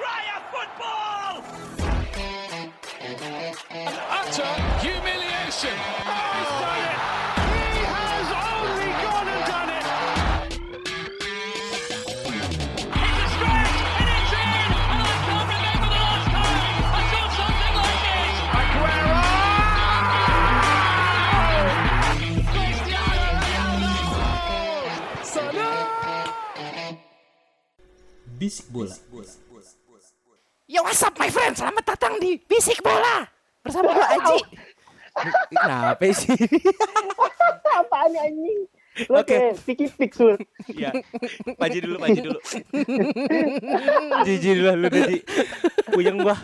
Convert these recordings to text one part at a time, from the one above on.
Australia football! An Utter humiliation. Oh, he's done it. He has only gone and done it. It's a stretch and it's in! And I can't remember the last time I saw something like this! Aguero. Cristiano Ronaldo! Bisik bola. What's up my friend, selamat datang di Bisik Bola bersama gue Aji. Kenapa sih? Apaan nih, anjing? Oke. kayak Vicky Pixul. Iya. Paji dulu, paji dulu. Jijik lah lu tadi. Puyeng gua.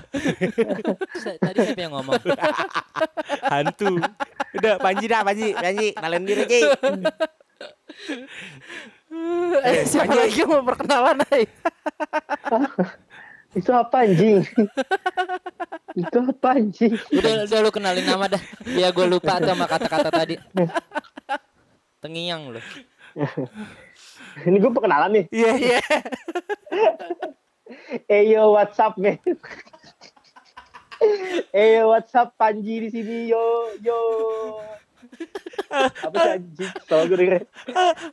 Tadi siapa yang ngomong? Hantu. Udah, Panji dah, Panji. Panji, kenalin diri, Ki. Eh, siapa lagi yang mau perkenalan ay? Itu apa anjing? itu apa anjing? Udah, udah lu kenalin nama dah. Ya gue lupa tuh sama kata-kata tadi. Tengiyang lu. Ini gue perkenalan nih. Iya iya. Eh yo WhatsApp men. Eh yo WhatsApp Panji di sini yo yo. Apa sih anjing? Gue denger.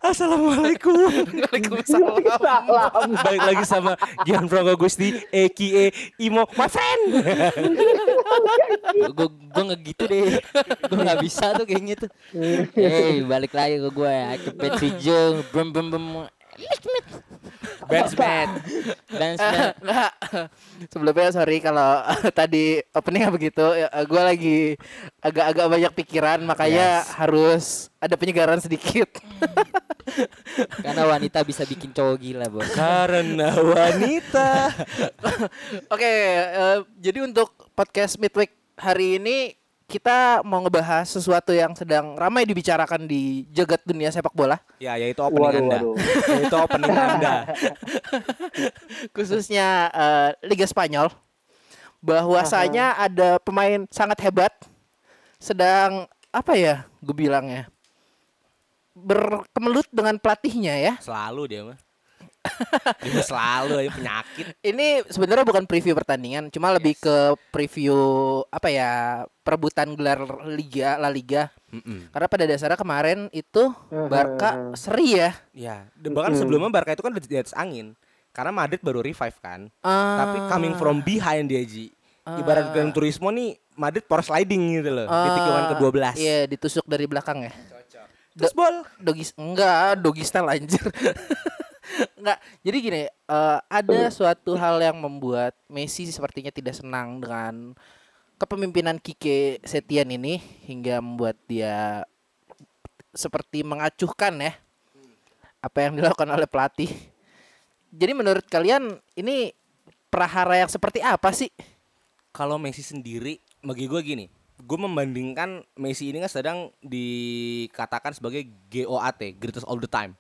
Assalamualaikum. Waalaikumsalam. Salam. Balik lagi sama Gian Franco Gusti, a.k.a. Imo, my friend. Gue gue nggak gitu deh. Gue nggak bisa tuh kayaknya tuh. Hey, balik lagi ke gue. Cepet si Jung. Bem bem bem. Dan Nah, sebelumnya sorry kalau tadi openingnya begitu. Ya, gue lagi agak-agak banyak pikiran, makanya Yes. harus ada penyegaran sedikit. karena wanita bisa bikin cowok gila bos. Karena wanita. Oke, eh, jadi untuk podcast Midweek hari ini kita mau ngebahas sesuatu yang sedang ramai dibicarakan di jagat dunia sepak bola, Ya, yaitu opening Waduh, Anda. waduh. Yaitu opening Anda. khususnya eh, Liga Spanyol. Bahwasanya ada pemain sangat hebat, sedang apa ya, gue bilangnya berkemelut dengan pelatihnya ya. Selalu dia mah. Mah selalu aja penyakit. Ini sebenarnya bukan preview pertandingan, cuma lebih ke preview apa ya perebutan gelar Liga La Liga. Mm-mm. Karena pada dasarnya kemarin itu Barca seri ya. Ya, dan bahkan sebelumnya Barca itu kan udah di atas angin. Karena Madrid baru revive kan. Ah. Tapi coming from behind dia Ji. Ibarat Gran Turismo nih Madrid power sliding gitu loh. di tikungan ke-12. Iya, ditusuk dari belakang ya. Terus bol. Dogis enggak, doggy style anjir. enggak. Jadi gini, eh, ada suatu hal yang membuat Messi sepertinya tidak senang dengan kepemimpinan Kike Setian ini hingga membuat dia seperti mengacuhkan ya apa yang dilakukan oleh pelatih. Jadi menurut kalian ini prahara yang seperti apa sih? Kalau Messi sendiri bagi gue gini. Gue membandingkan Messi ini kan sedang dikatakan sebagai GOAT, greatest all the time.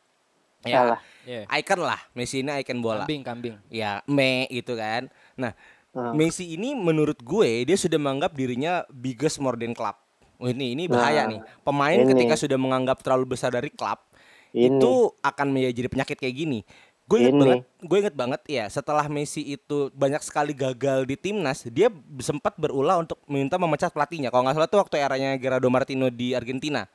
Salah. Ya, icon lah. Messi ini icon bola. Kambing kambing. Ya, me itu kan. Nah, Ah. Messi ini menurut gue dia sudah menganggap dirinya biggest more than club. Oh, ini ini bahaya Nah, nih. Pemain ini. ketika sudah menganggap terlalu besar dari klub Ini. itu akan menjadi penyakit kayak gini. Gue inget Ini. banget, gue inget banget ya setelah Messi itu banyak sekali gagal di timnas, dia sempat berulah untuk meminta memecat pelatihnya. Kalau nggak salah tuh waktu eranya Gerardo Martino di Argentina.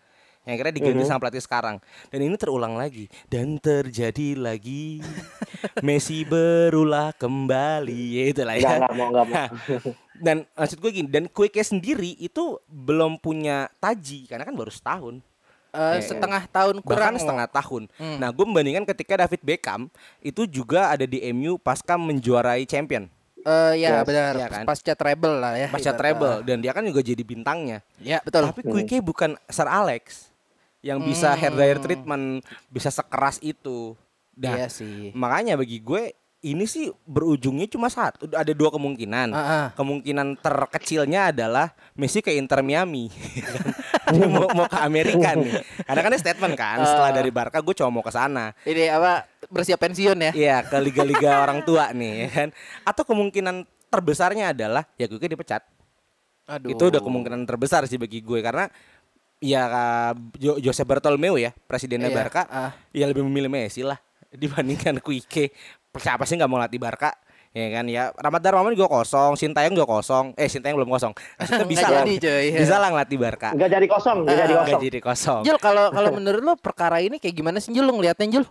Yang akhirnya diganti Mhm. sama pelatih sekarang. Dan ini terulang lagi dan terjadi lagi. Messi berulah kembali. Ya itulah Enggak, ya. mau, enggak mau. Dan maksud gue gini, dan Quique sendiri itu belum punya taji karena kan baru setahun. Eh, Eh, setengah tahun Bahkan kurang setengah tahun. Hmm. Nah, gue membandingkan ketika David Beckham itu juga ada di MU pasca menjuarai champion, Eh, ya Yes. benar. Iya kan? Pasca treble lah ya. pasca ibarat- treble dan dia kan juga jadi bintangnya. Ya betul. Tapi Quique bukan Sir Alex yang bisa hair dryer treatment, bisa sekeras itu. Nah, Iya sih. makanya bagi gue ini sih berujungnya cuma satu, ada dua kemungkinan. Ah, ah. Kemungkinan terkecilnya adalah Messi ke Inter Miami. Dia mau, mau ke Amerika nih. Karena kan statement kan, setelah dari Barca gue cuma mau ke sana. Ini apa bersiap pensiun ya? Iya, ke liga-liga orang tua nih ya kan. Atau kemungkinan terbesarnya adalah ya gue dipecat. Aduh. Itu udah kemungkinan terbesar sih bagi gue karena ya Jo- Jose Bartolomeu ya, presidennya Iya, Barca, ah. ya lebih memilih Messi lah dibandingkan Quique. Siapa sih nggak mau latih Barca? Ya kan ya Rahmat Darmawan juga kosong, Sintayong juga kosong. Eh Sintayong belum kosong. Maksudnya bisa Nggak lah. Bisa lah ngelatih Barca. Nggak jadi kosong, nggak jadi Nggak kosong. jadi kosong. Jul kalau kalau menurut lo perkara ini kayak gimana sih Jul lo ngeliatnya Jul?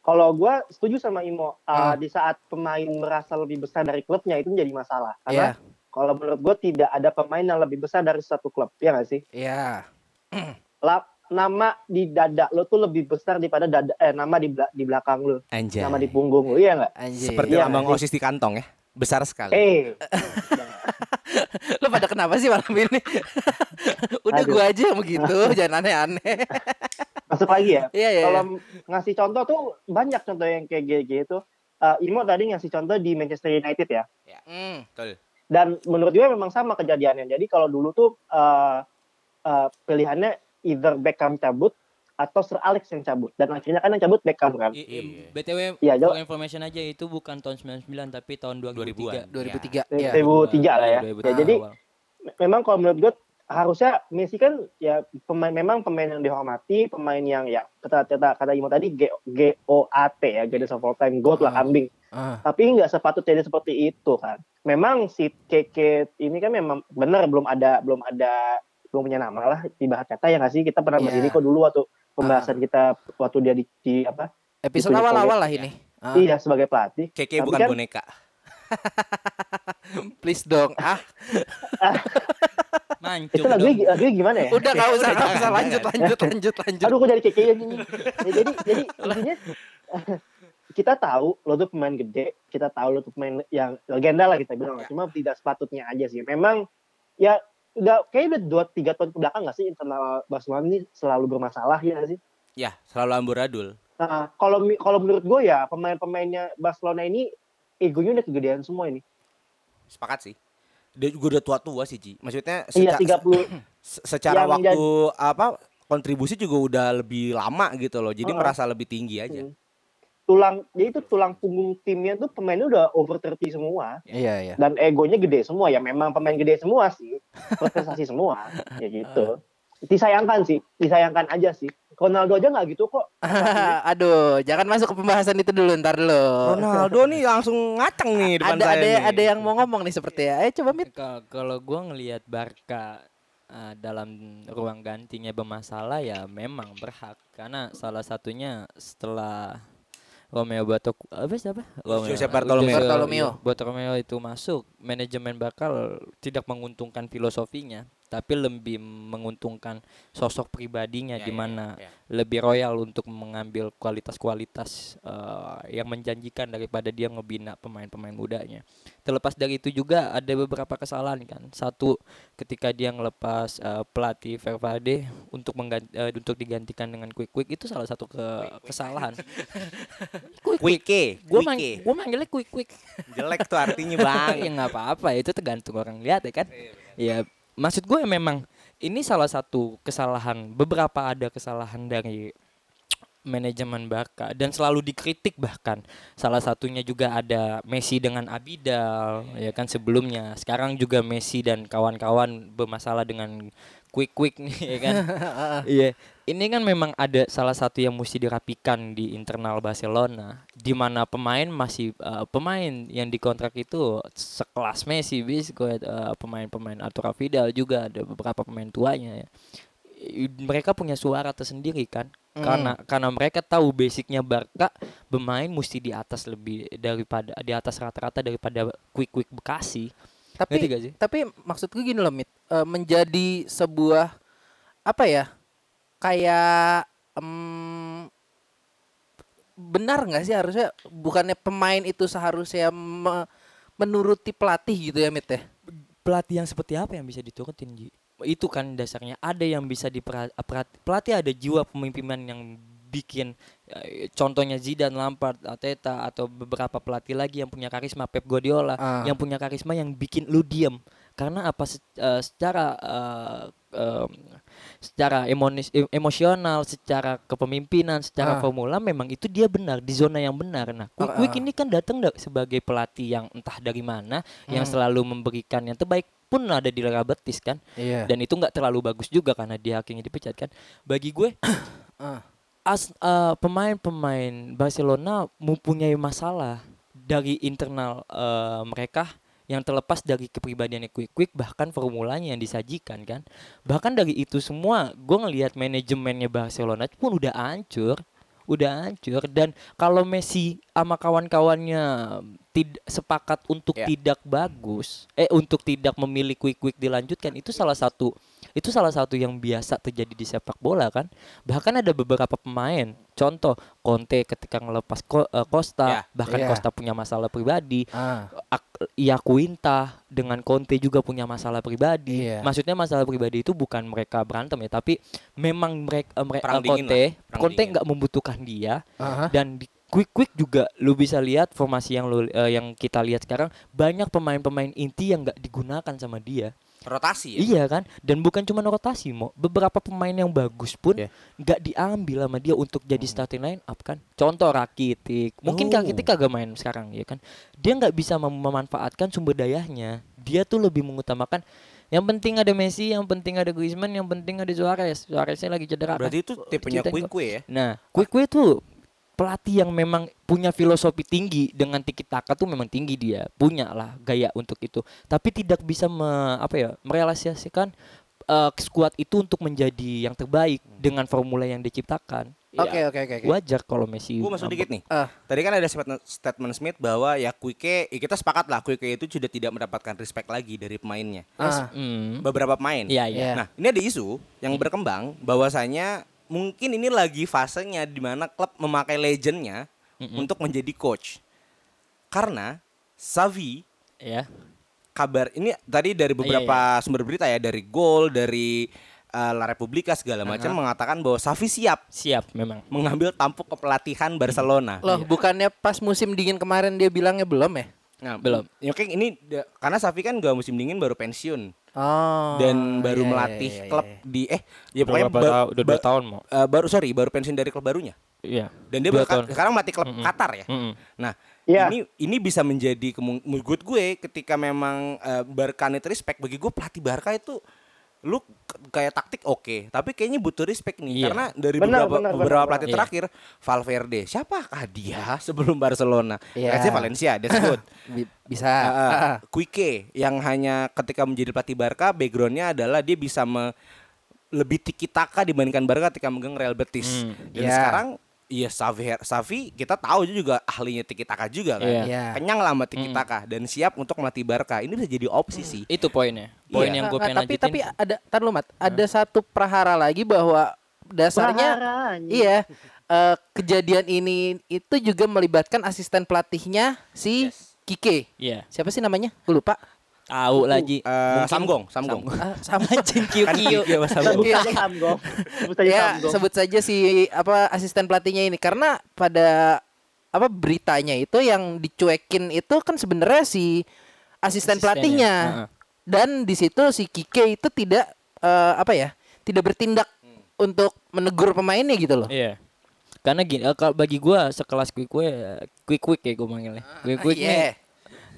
Kalau gue setuju sama Imo, Ah. uh, di saat pemain merasa lebih besar dari klubnya itu menjadi masalah. Iya. Karena kalau menurut gue tidak ada pemain yang lebih besar dari satu klub, ya nggak sih? Iya. La- nama di dada lo tuh lebih besar daripada dada eh nama di di belakang lo, Anjay. nama di punggung lo, iya nggak? Anjir. Seperti Iya, lambang. OSIS di kantong ya. Besar sekali. Eh, lo pada kenapa sih malam ini? Udah Aduh. gua aja yang begitu, jangan aneh-aneh. masuk lagi ya. Iya iya. Kalau ngasih contoh tuh banyak contoh yang kayak gitu. Uh, Imo tadi ngasih contoh di Manchester United ya. Hmm. Betul. Dan menurut gue memang sama kejadiannya. Jadi kalau dulu tuh uh, uh, pilihannya either Beckham cabut atau Sir Alex yang cabut. Dan akhirnya kan yang cabut Beckham kan. I- Iya. i- BTW Iya, Jo. for information aja itu bukan tahun 99 tapi tahun 2000-an. 2003. 2003. Iya. 2003 lah ya. 2003 Ya, jadi awal. memang kalau menurut gue harusnya Messi kan ya pemain memang pemain yang dihormati, pemain yang ya kata kata kata Imo tadi G, G O A T ya, greatest of all time, goat lah Ah. kambing. Ah. Tapi nggak sepatutnya jadi seperti itu kan. Memang si Keke ini kan memang benar belum ada belum ada belum punya nama lah ibarat kata ya nggak sih? Kita pernah Iya. begini kok dulu waktu pembahasan kita waktu dia di, di apa? Episode awal-awal lah ini. Ah, iya sebagai pelatih. Keke Tapi bukan kan- boneka. Please dong. Ah, Mancung itu lagunya, dong. lagunya gimana ya? Udah nggak usah, nggak Jangan, usah lanjut, lanjut, lanjut, lanjut. aduh kok jadi Keke ini ya, jadi jadi intinya kita tahu lo tuh pemain gede kita tahu lo tuh pemain yang legenda lah kita bilang. Cuma tidak sepatutnya aja sih. Memang ya udah kayak udah dua tiga tahun ke belakang nggak sih internal Barcelona ini selalu bermasalah ya nggak sih Ya, selalu amburadul. Nah, kalau kalau menurut gue ya pemain-pemainnya Barcelona ini egonya udah kegedean semua ini. Sepakat sih. Dia juga udah tua-tua sih, Ji. Maksudnya Iya seca- 30 se- secara waktu apa kontribusi juga udah lebih lama gitu loh. Jadi Heeh. merasa lebih tinggi aja. Hmm. Tulang jadi itu tulang punggung timnya tuh pemainnya udah over 30 semua Iya, iya. dan egonya gede semua ya memang pemain gede semua sih prestasi semua ya gitu disayangkan sih disayangkan aja sih Ronaldo aja nggak gitu kok Aduh, jangan masuk ke pembahasan itu dulu, ntar dulu. Ronaldo nih langsung ngaceng nih depan ada saya ada nih. ada yang mau ngomong nih seperti ya. Eh coba Mit. Ka- Kalau gua ngelihat Barca uh, dalam ruang gantinya bermasalah ya memang berhak karena salah satunya setelah Romeo Batok apa siapa? Jose Bartolomeo. Jose- Bartolomeo. iya, Bartolomeo itu masuk, manajemen bakal tidak menguntungkan filosofinya, tapi lebih menguntungkan sosok pribadinya Ya, di ya, mana ya. lebih royal untuk mengambil kualitas-kualitas eh, yang menjanjikan daripada dia ngebina pemain-pemain mudanya. Terlepas dari itu juga ada beberapa kesalahan kan. Satu ketika dia ngelepas eh, pelatih Vervade untuk mengganti, eh, untuk digantikan dengan Quick Quick itu salah satu ke kesalahan. quick Quick. Quickie, Gue mang quickie. gua manggilnya Quick Quick. Jelek tuh artinya, Bang. ya nggak apa-apa itu tergantung orang lihat ya kan. Ya maksud gue memang ini salah satu kesalahan beberapa ada kesalahan dari manajemen Barca dan selalu dikritik bahkan. Salah satunya juga ada Messi dengan Abidal ya kan sebelumnya. Sekarang juga Messi dan kawan-kawan bermasalah dengan quick quick nih ya kan? Iya ini kan memang ada salah satu yang mesti dirapikan di internal Barcelona di mana pemain masih eh, pemain yang dikontrak itu sekelas Messi bis gue eh, pemain-pemain Arturo Vidal juga ada beberapa pemain tuanya ya mereka punya suara tersendiri kan karena karena mereka tahu basicnya Barca bermain mesti di atas lebih daripada di atas rata-rata daripada quick quick Bekasi Tapi Ngerti gak sih? tapi maksud gue gini loh Mit, Eh, menjadi sebuah apa ya? Kayak em, benar nggak sih harusnya bukannya pemain itu seharusnya me- menuruti pelatih gitu ya Mit ya? pelatih yang seperti apa yang bisa diturutin Ji? itu kan dasarnya ada yang bisa diperhati pelatih ada jiwa pemimpinan yang bikin eh, contohnya Zidane, Lampard, Arteta atau beberapa pelatih lagi yang punya karisma Pep Guardiola Ah. yang punya karisma yang bikin lu diem karena apa se- eh, secara eh, em, secara emonis, em- emosional, secara kepemimpinan, secara Ah. formula memang itu dia benar di zona yang benar. Nah, Quick Ah, Quick ah. ini kan datang da- sebagai pelatih yang entah dari mana yang Hmm. selalu memberikan yang terbaik pun ada di Liga Betis kan Iya. dan itu nggak terlalu bagus juga karena dia akhirnya dipecat kan bagi gue Ah. as eh, pemain-pemain Barcelona mempunyai masalah dari internal eh, mereka yang terlepas dari kepribadiannya quick quick bahkan formulanya yang disajikan kan bahkan dari itu semua gue ngelihat manajemennya Barcelona pun udah hancur udah hancur dan kalau Messi sama kawan-kawannya tidak sepakat untuk Ya. tidak bagus eh untuk tidak memilih quick quick dilanjutkan itu salah satu itu salah satu yang biasa terjadi di sepak bola kan bahkan ada beberapa pemain contoh Conte ketika ngelepas Ko- eh, Costa Ya. bahkan Iya. Costa punya masalah pribadi Ah. Ak- Iaquinta dengan Conte juga punya masalah pribadi. Iya. Maksudnya masalah pribadi itu bukan mereka berantem ya, tapi memang mereka mereka Perang dingin Conte Conte nggak membutuhkan dia Aha. dan di quick quick juga lu bisa lihat formasi yang lu eh, yang kita lihat sekarang banyak pemain-pemain inti yang nggak digunakan sama dia. Rotasi ya. Iya kan? Dan bukan cuma rotasi, mo. Beberapa pemain yang bagus pun Iya. nggak diambil sama dia untuk jadi starting line up kan. Contoh Rakitic. Mungkin Oh. Rakitic kagak main sekarang ya kan. Dia nggak bisa mem- memanfaatkan sumber dayanya. Dia tuh lebih mengutamakan yang penting ada Messi, yang penting ada Griezmann, yang penting ada Suarez. Suareznya lagi cedera. kan. Berarti itu tipenya gua. quick ya. Nah, Quick Quick tuh pelatih yang memang punya filosofi tinggi dengan tiki taka tuh memang tinggi dia punya lah gaya untuk itu tapi tidak bisa me, apa ya merealisasikan eh, skuad itu untuk menjadi yang terbaik dengan formula yang diciptakan Ya, Oke oke oke. wajar kalau Messi Gue masuk dikit nih. Ah. Tadi kan ada statement, statement Smith bahwa ya Quique, ya kita sepakat lah Quique itu sudah tidak mendapatkan respect lagi dari pemainnya. Ah. Hmm. Beberapa pemain. Iya, iya. Nah, ini ada isu yang berkembang bahwasanya mungkin ini lagi fasenya di mana klub memakai legendnya untuk menjadi coach. Karena Savi ya kabar ini tadi dari beberapa sumber berita ya dari Gol, dari eh, La Repubblica segala macam mengatakan bahwa Savi siap siap memang mengambil tampuk kepelatihan Barcelona. Loh, bukannya pas musim dingin kemarin dia bilangnya belum ya? Nah, Belum. Ya oke ini karena Safi kan gak musim dingin baru pensiun Oh. dan baru iya, iya, melatih iya, iya, klub iya. di eh ya pokoknya berapa ba- tahun udah dua ba- tahun mau eh, baru sorry baru pensiun dari klub barunya iya dan dia tahun. sekarang melatih klub Qatar ya. Mm-mm. Nah Iya. ini ini bisa menjadi menurut gue ketika memang eh, Barca need respect bagi gue pelatih Barca itu lu kayak taktik oke tapi kayaknya butuh respect nih Iya. karena dari Benar, beberapa benar, beberapa benar, pelatih benar. terakhir Valverde siapakah dia sebelum Barcelona Iya. Let's say Valencia that's good Bi- bisa. Ah. Ah. Quique yang hanya ketika menjadi pelatih Barca backgroundnya adalah dia bisa me- lebih tiki taka dibandingkan Barca ketika megang Real Betis. Hmm, Dan iya. sekarang Iya Savi, Savi kita tahu juga ahlinya tiki taka juga kan. Iya. Iya. Kenyang lah sama tiki taka dan siap untuk melatih Barca. Ini bisa jadi opsi sih. itu poinnya poin Iya. yang gue pengen tapi lanjutin tapi ada tar lu Mat, ada satu prahara lagi bahwa dasarnya Praharanya. iya eh, kejadian ini itu juga melibatkan asisten pelatihnya si Kike. iya Siapa sih namanya? Gue lupa. Tahu lagi Mungkin- Samgong, Samgong. Ah, sama anjing kiu Kan kiu sama Samgong. Sebut saja Samgong. Ya sebut saja si apa asisten pelatihnya ini karena pada apa beritanya itu yang dicuekin itu kan sebenarnya si asisten pelatihnya dan di situ si Kike itu tidak eh, apa ya tidak bertindak untuk menegur pemainnya gitu loh Iya. Karena gini, eh, kalau bagi gua sekelas quick quick quick quick ya gua manggilnya. Quick quick iya. nih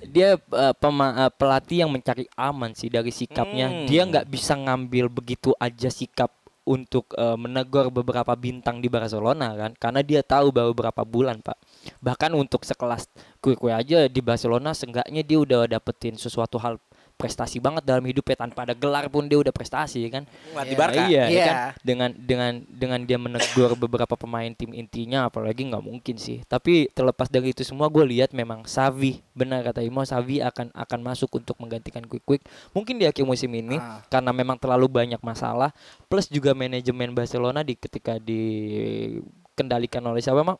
dia eh, pema- eh, pelatih yang mencari aman sih dari sikapnya. Hmm. Dia nggak bisa ngambil begitu aja sikap untuk eh, menegur beberapa bintang di Barcelona kan karena dia tahu baru beberapa bulan pak bahkan untuk sekelas quick aja di Barcelona seenggaknya dia udah dapetin sesuatu hal prestasi banget dalam hidupnya tanpa ada gelar pun dia udah prestasi kan Melatih Iya. Barca. Iya, ya Iya. kan? Dengan dengan dengan dia menegur beberapa pemain tim intinya apalagi nggak mungkin sih. Tapi terlepas dari itu semua gue lihat memang Savi benar kata Imo Savi akan akan masuk untuk menggantikan Quick Quick. Mungkin di akhir musim ini Ah. karena memang terlalu banyak masalah plus juga manajemen Barcelona di ketika dikendalikan oleh siapa emang?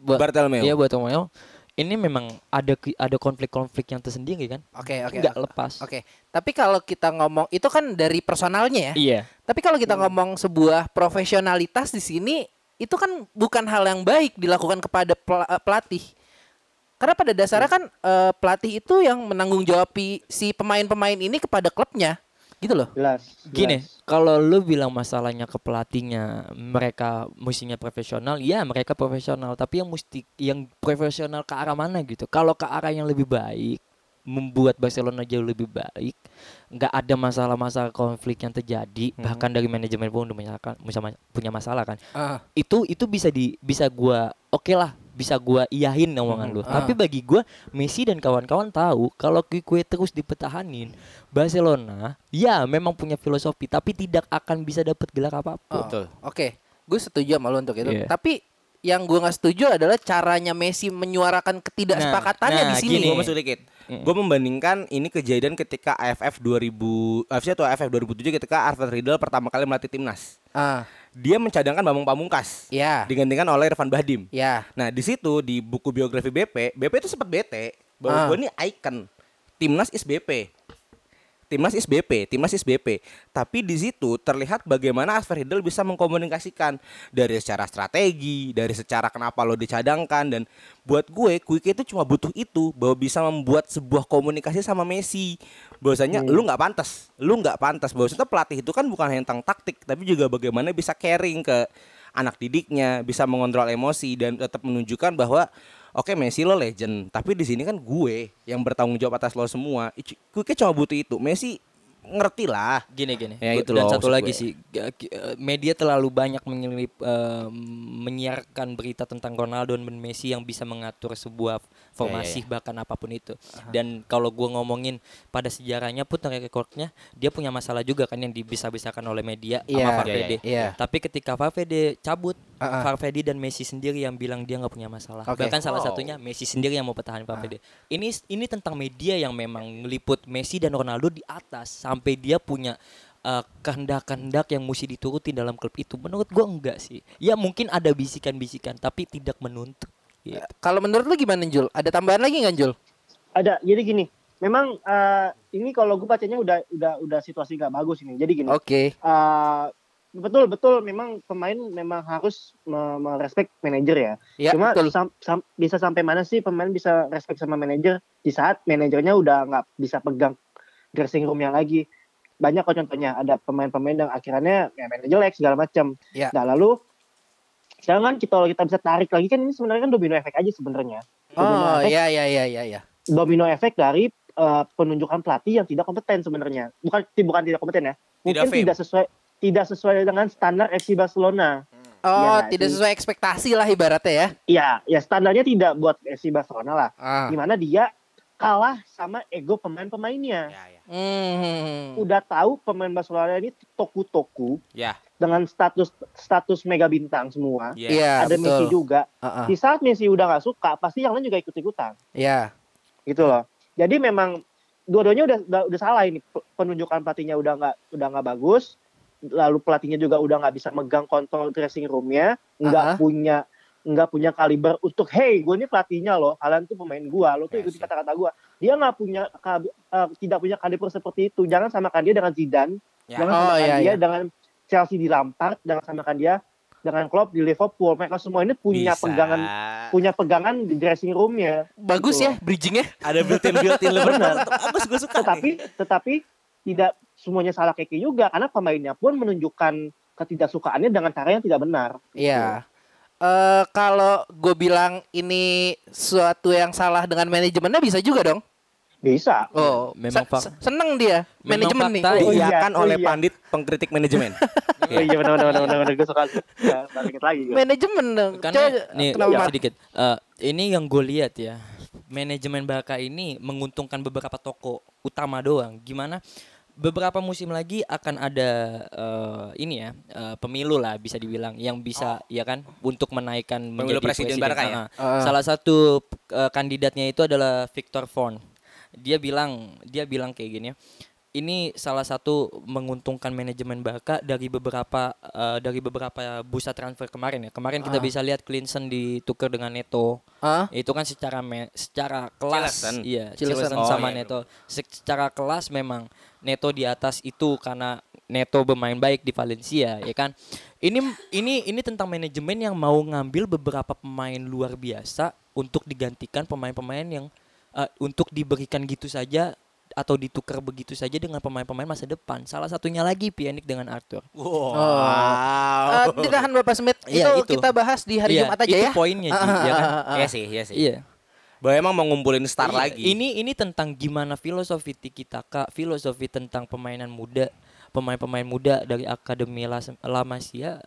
Buat Bartomeu. Iya buat Romeo. Ini memang ada ada konflik-konflik yang tersendiri kan? oke oke Nggak lepas. oke tapi kalau kita ngomong itu kan dari personalnya ya Iya. Tapi kalau kita ngomong sebuah profesionalitas di sini itu kan bukan hal yang baik dilakukan kepada eh, pelatih. Karena pada dasarnya kan eh, pelatih itu yang menanggung jawab si pemain-pemain ini kepada klubnya. Gitu loh. Jelas. Gini, kalau lu bilang masalahnya ke pelatihnya, mereka mestinya profesional, ya mereka profesional, tapi yang mesti yang profesional ke arah mana gitu. Kalau ke arah yang lebih baik, membuat Barcelona jauh lebih baik, nggak ada masalah-masalah konflik yang terjadi, bahkan dari manajemen pun udah ma- punya masalah kan. Ah. Itu itu bisa di bisa gua oke lah bisa gua iyahin omongan lu. Tapi bagi gua Messi dan kawan-kawan tahu kalau Quique terus dipertahanin, Barcelona ya memang punya filosofi tapi tidak akan bisa dapat gelar apa pun. Oh, Betul. Oke, gue setuju sama lo untuk itu. Iya. Tapi yang gue nggak setuju adalah caranya Messi menyuarakan ketidaksepakatannya Nah, di sini. gini. Gue masuk dikit. Gue membandingkan ini kejadian ketika AFF 2000 AFC atau AFF 2007 ketika Arthur Riddle pertama kali melatih timnas. Ah, Dia mencadangkan Bambang Pamungkas. ya, Digantikan oleh Irfan Bahdim. ya. Nah, di situ di buku biografi BP, BP itu sempat bete bahwa Ah. gue ini icon. Timnas is BP. Timnas is BP, Timnas is BP. Tapi di situ terlihat bagaimana Asfer Hidel bisa mengkomunikasikan dari secara strategi, dari secara kenapa lo dicadangkan dan buat gue Quick itu cuma butuh itu bahwa bisa membuat sebuah komunikasi sama Messi. Bahwasanya lu nggak pantas, lu nggak pantas. Bahwasanya pelatih itu kan bukan hanya tentang taktik, tapi juga bagaimana bisa caring ke anak didiknya, bisa mengontrol emosi dan tetap menunjukkan bahwa oke Messi lo legend, tapi di sini kan gue yang bertanggung jawab atas lo semua. Gue cuma butuh itu. Messi ngerti lah. Gini gini. Ya, itu Dan loh satu lagi gue. sih, eh, media terlalu banyak menyelip eh, menyiarkan berita tentang Ronaldo dan Messi yang bisa mengatur sebuah formasi bahkan apa pun itu. Dan kalau gua ngomongin pada sejarahnya pun track recordnya dia punya masalah juga kan yang dibisa-bisakan oleh media Iya, sama Valverde. iya, iya. Tapi ketika Valverde cabut. Valverde dan Messi sendiri yang bilang dia nggak punya masalah. Oke. Bahkan salah satunya Messi sendiri yang mau pertahanin Valverde. Ini ini tentang media yang memang meliput Messi dan Ronaldo di atas sampai dia punya uh, kehendak-kehendak yang mesti diturutin dalam klub itu. Menurut gua enggak sih. Ya mungkin ada bisikan-bisikan tapi tidak menuntut. Gitu. Kalau menurut lu gimana Jul? Ada tambahan lagi nggak Jul? ada jadi gini memang eh, ini kalau gue bacanya udah udah udah situasi nggak bagus ini jadi gini Oke. eh, betul betul memang pemain memang harus me- merespek manajer ya Ya, cuma betul. sam- sam- bisa sampai mana sih pemain bisa respect sama manajer di saat manajernya udah nggak bisa pegang dressing roomnya lagi banyak kok contohnya ada pemain-pemain yang akhirnya ya manajer jelek segala macam Ya. nah lalu sekarang kan kita kalau kita bisa tarik lagi kan ini sebenarnya kan domino efek aja sebenarnya Oh, efek ya ya ya ya ya. domino efek dari eh, penunjukan pelatih yang tidak kompeten sebenarnya. Bukan bukan tidak kompeten ya. Mungkin fame. tidak sesuai tidak sesuai dengan standar FC Barcelona. Oh, Iya nggak tidak sih? sesuai ekspektasi lah ibaratnya ya. Iya, ya standarnya tidak buat FC Barcelona lah. Ah. Di mana dia kalah sama ego pemain-pemainnya. Ya, ya. Hmm. Udah tahu pemain Barcelona ini toku-toku Ya, dengan status status mega bintang semua. ya. Iya, Ada Messi betul. juga. Ah, ah. Di saat Messi udah nggak suka, pasti yang lain juga ikut-ikutan. Ya. gitu loh. Jadi memang dua-duanya udah, udah udah salah ini Pe- penunjukan pelatihnya udah nggak udah nggak bagus, lalu pelatihnya juga udah nggak bisa megang kontrol dressing roomnya, nggak Ah. punya nggak punya kaliber untuk hey gue ini pelatihnya loh, kalian tuh pemain gua, lo tuh Yes, ikuti yes. kata-kata gua. Dia nggak punya eh, tidak punya kaliber seperti itu. Jangan samakan dia dengan Zidane, Ya. jangan Oh, samakan iya, dia iya. dengan Chelsea di Lampard, jangan samakan dia dengan Klopp di Liverpool. Mereka semua ini punya Bisa. pegangan punya pegangan di dressing roomnya. Bagus Gitu ya bridgingnya. Ada built-in built-in. Benar. Bagus, gue suka. tetapi tetapi tidak semuanya salah Keke juga karena pemainnya pun menunjukkan ketidaksukaannya dengan cara yang tidak benar. Iya. Eh kalau gue bilang ini suatu yang salah dengan manajemennya bisa juga dong. Bisa. Oh, memang se- seneng dia Memang manajemen nih. Oh, iya, Diiakan oh oleh iya. pandit pengkritik manajemen. Oh, iya benar benar benar benar, gue suka. Ya, lagi. gue. Manajemen dong. Karena Coba- nih kenapa? ya, sedikit. Eh, ini yang gue lihat ya. Manajemen Barca ini menguntungkan beberapa toko utama doang. Gimana? Beberapa musim lagi akan ada eh, ini ya eh, pemilu lah bisa dibilang yang bisa ya kan untuk menaikkan Pemilu menjadi presiden Barca ya? Ah. Salah satu eh, kandidatnya itu adalah Victor Font. Dia bilang dia bilang kayak gini ya. Ini salah satu menguntungkan manajemen Barca dari beberapa eh, dari beberapa bursa transfer kemarin ya. Kemarin kita Ah. bisa lihat Clinton ditukar dengan Neto. Hah? Itu kan secara me- secara kelas Cilesen. iya, Cilesen. Cilesen Oh, sama iya. Neto. Se- Secara kelas memang Neto di atas itu karena Neto bermain baik di Valencia ya kan. Ini ini ini tentang manajemen yang mau ngambil beberapa pemain luar biasa untuk digantikan pemain-pemain yang eh, untuk diberikan gitu saja atau ditukar begitu saja dengan pemain-pemain masa depan. Salah satunya lagi Pjanic dengan Arthur. Wow. Eh, ditahan Bapak Smith. Iya, itu, itu. kita bahas di hari Iya, Jumat aja itu ya. poinnya Ji, ya kan? Iya sih, iya sih. Iya. Bahwa emang mau ngumpulin star Iya, lagi. Ini ini tentang gimana filosofi Tiki Taka, filosofi tentang pemainan muda, pemain-pemain muda dari Akademi Las- La Masia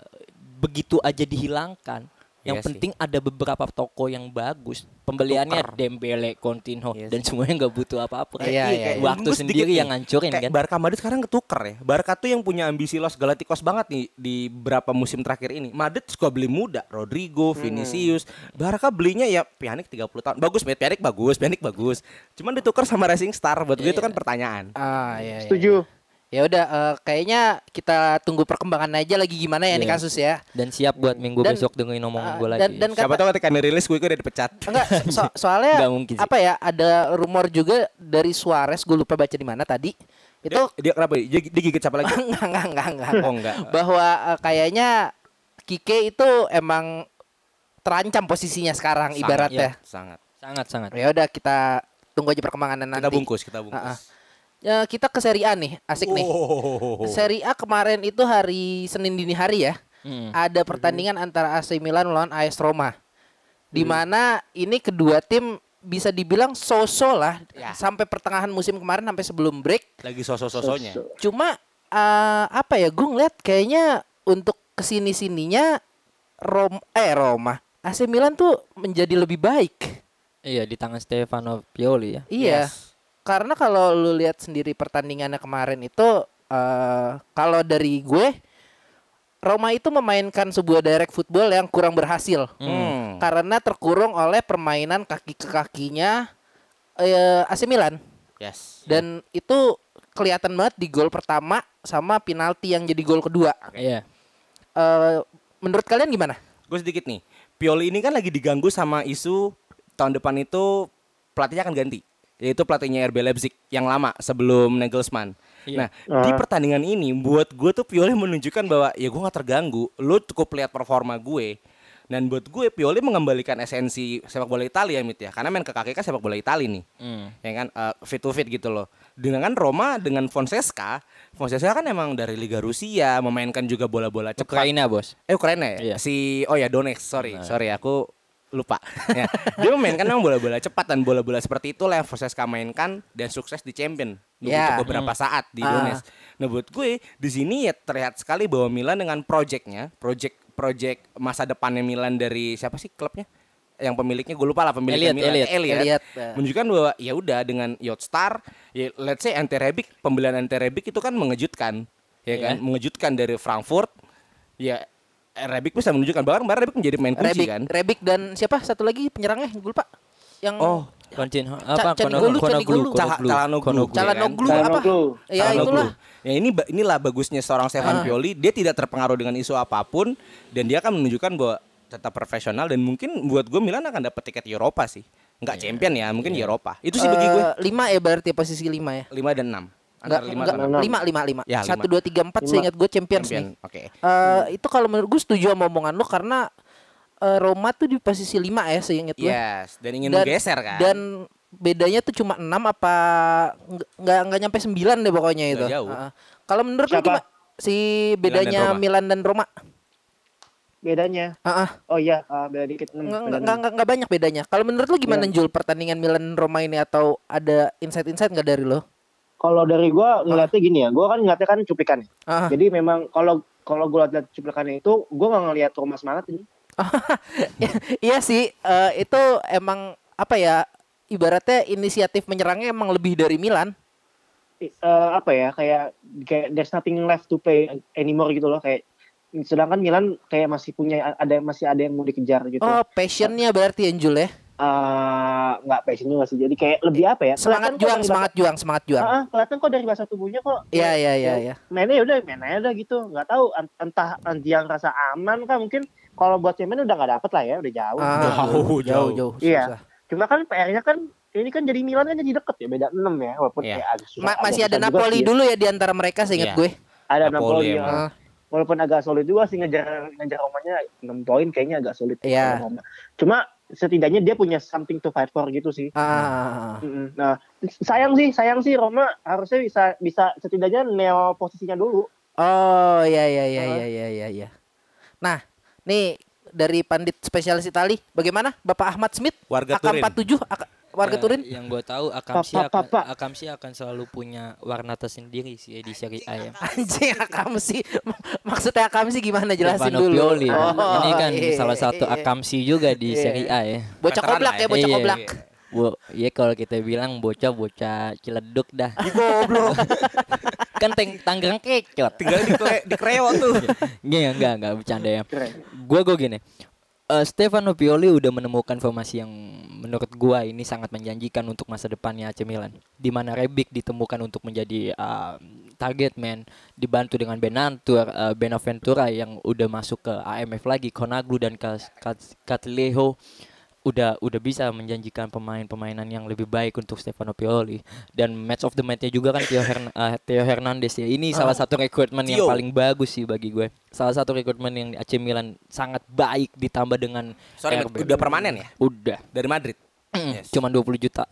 begitu aja dihilangkan. Yang Iya sih. penting ada beberapa toko yang bagus. Pembeliannya Dembele, Coutinho Iya dan semuanya nggak butuh apa-apa. Iya, Iya, iya, kayak iya. Waktu sedikit sendiri yang ngancurin kayak kan. Barca Madrid sekarang ketuker ya. Barca tuh yang punya ambisi Los Galacticos banget nih di beberapa musim terakhir ini. Madrid suka beli muda, Rodrigo, Vinicius. Barca belinya ya Pjanic 30 tahun. Bagus. Pjanic bagus, Pjanic bagus. Cuman ditukar sama Racing Star buat gue itu kan pertanyaan. Ah, iya, iya. Setuju. Ya udah eh, kayaknya kita tunggu perkembangan aja lagi gimana ya nih Iya. kasus ya. Dan siap buat minggu Dan- besok dengerin omongan Ah, gue lagi. dan dan Siapa kata, tahu ketika dirilis gue udah dipecat. enggak so- soalnya Nggak mungkin sih. apa ya ada rumor juga dari Suarez gue lupa baca di mana tadi. Itu Dia, dia kenapa? Dia, dia gigit siapa lagi? enggak enggak enggak enggak. Oh enggak. Bahwa eh, kayaknya Kike itu emang terancam posisinya sekarang Sangat, ibaratnya. Sangat. sangat sangat. Ya udah kita tunggu aja perkembangannya nanti. Kita bungkus, kita bungkus. Ah, ah. Ya, kita ke Serie A nih, asik nih. Oh. Serie A kemarin itu hari Senin dini hari ya. Hmm. Ada pertandingan antara AC Milan melawan AS Roma. Di mana ini kedua tim bisa dibilang so-so lah Ya. sampai pertengahan musim kemarin sampai sebelum break. Lagi sosok-sosoknya. Cuma eh, apa ya gue ngeliat kayaknya untuk ke sini sininya Rom eh Roma AC Milan tuh menjadi lebih baik. Iya di tangan Stefano Pioli ya. Iya. Yes. Karena kalau lu lihat sendiri pertandingannya kemarin itu eh kalau dari gue Roma itu memainkan sebuah direct football yang kurang berhasil Hmm. karena terkurung oleh permainan kaki ke kakinya eh, AC Milan Yes. dan itu kelihatan banget di gol pertama sama penalti yang jadi gol kedua. Iya. Eh, menurut kalian gimana? Gue sedikit nih. Pioli ini kan lagi diganggu sama isu tahun depan itu pelatihnya akan ganti. Yaitu pelatihnya RB Leipzig yang lama sebelum Nagelsmann. Iya. Nah, di Ah. pertandingan ini buat gue tuh Pioli menunjukkan bahwa ya gue nggak terganggu. Lu cukup lihat performa gue. Dan buat gue Pioli mengembalikan esensi sepak bola Italia Mit ya. Karena main ke kaki kan sepak bola Italia nih. Hmm. Ya kan eh, fit to fit gitu loh. Dengan Roma dengan Fonseca, Fonseca kan emang dari Liga Rusia, memainkan juga bola-bola cepat. Ukraina bos. Eh Ukraina ya? Iya. Si oh ya Donetsk, sorry. Sorry aku lupa. ya. Dia memainkan memang bola-bola cepat dan bola-bola seperti itulah yang Fonseca mainkan dan sukses di Champion Ya. untuk beberapa saat di Ah. Donetsk. Nah buat gue di sini ya terlihat sekali bahwa Milan dengan projectnya, project project masa depannya Milan dari siapa sih klubnya? Yang pemiliknya gue lupa lah pemiliknya Elliot, Milan. Elliot. Elliot. Elliot, ya. Menunjukkan bahwa ya udah dengan Yotstar, ya let's say Ante Rebic, pembelian Ante Rebic itu kan mengejutkan. Ya kan, Iya. mengejutkan dari Frankfurt. Ya Rebic bisa menunjukkan bahkan kemarin Rebic menjadi pemain kunci Rebic, kan. Rebic dan siapa satu lagi penyerangnya gue lupa. Yang Oh, Coutinho apa. Konoglu, Konoglu, Calhanoglu. Konoglu. Calhanoglu kan? apa? Ya itulah. Ya ini inilah bagusnya seorang Stefan Ah. Pioli, dia tidak terpengaruh dengan isu apa pun dan dia akan menunjukkan bahwa tetap profesional dan mungkin buat gue Milan akan dapat tiket Eropa sih. Enggak champion ya, mungkin Eropa. Itu sih bagi gue Eh, lima ya berarti posisi lima ya. 5 dan 6. Enggak, Antara 5 enggak, dan enam. lima, lima, lima. Ya, Satu, dua, tiga, empat. Lima. Seingat gue champions champion. nih. Oke. Eh, Itu kalau menurut gue setuju sama omongan lu karena eh, Roma tuh di posisi lima ya seingat gue. Yes, dan ingin Dan- menggeser kan. Dan bedanya tuh cuma enam apa nggak- nggak nyampe sembilan deh pokoknya itu. jauh. Heeh. Kalau menurut lu Siapa? gimana? Si bedanya Roma. Milan dan Roma? Bedanya. Heeh. Oh iya, ah, beda dikit. Hmm, Nggak, beda nggak, nggak, banyak bedanya. Kalau menurut lu gimana Iya. Jul pertandingan Milan Roma ini atau ada insight-insight nggak dari lo? Kalau dari gua ngeliatnya gini ya, gua kan ngeliatnya kan cuplikan. Ah. Jadi memang kalau kalau gua lihat cuplikannya itu, gua nggak ngeliat Roma semangat ini. iya sih, eh, itu emang apa ya? Ibaratnya inisiatif menyerangnya emang lebih dari Milan. Eh, apa ya kayak kayak there's nothing left to play anymore gitu loh kayak sedangkan Milan kayak masih punya ada masih ada yang mau dikejar gitu. Oh, passionnya berarti Jul ya. Eh, nggak passion juga sih. Jadi kayak lebih apa ya? Semangat juang, semangat juang, semangat juang. ah, kelihatan kok dari bahasa tubuhnya kok. Iya, ya- iya, iya, ya iya. Mainnya ya udah main aja udah gitu. Nggak tahu ent- entah yang rasa aman kan mungkin kalau buat cemen udah nggak dapet lah ya, udah jauh. Ah, Jauh, jauh, jauh. jauh. Iya. susah. Cuma kan PR-nya kan ini kan jadi Milan kan jadi deket ya, beda 6 ya, walaupun Iya. ya agak susah. Ma- masih ada juga Napoli ya. dulu ya di antara mereka seingat Iya. gue. Ada Napoli Napoli, ya. Walaupun agak solid juga sih ngejar ngejar Romanya 6 poin kayaknya agak sulit. Roma. Cuma setidaknya dia punya something to fight for gitu sih. Ah. Nah, sayang sih, sayang sih Roma harusnya bisa bisa setidaknya neo posisinya dulu. Oh iya iya iya Ah. iya iya iya iya. Nah, nih dari pandit spesialis Itali, bagaimana Bapak Ahmad Smith? Warga Turin. AK47 AK warga Ya, Turin? Yang gue tahu Akamsi Pa- pa- akan pa- Akamsi akan selalu punya warna tersendiri sih di Serie A ya. Anjing Akamsi. Maksudnya Akamsi gimana jelasin dulu. Pioli. Oh, Ini kan iya, salah satu iya. Akamsi juga di Serie A ya. Bocah koblak ya, ya. bocah Iya, koblak. Wo, ya kalau kita bilang bocah-bocah ciledug dah. Goblok. kan teng Tangerang kecot. Tinggal di, kre- di kreo tuh. Nggak, enggak, enggak bercanda ya. Gua gua gini. Eh, Stefano Pioli udah menemukan formasi yang menurut gua ini sangat menjanjikan untuk masa depannya AC Milan. Di mana Rebic ditemukan untuk menjadi uh, target man, dibantu dengan Benantur, uh, Benaventura yang udah masuk ke AMF lagi, Konaglu dan Kas- Kas- Catlejo udah udah bisa menjanjikan pemain-pemainan yang lebih baik untuk Stefano Pioli dan match of the match-nya juga kan Theo, Hern- uh, Theo Hernandez ya. Ini salah satu rekrutmen yang paling bagus sih bagi gue. Salah satu rekrutmen yang di AC Milan sangat baik ditambah dengan Sorry, RB. udah permanen ya? Udah. Dari Madrid. Yes. Cuma 20 juta.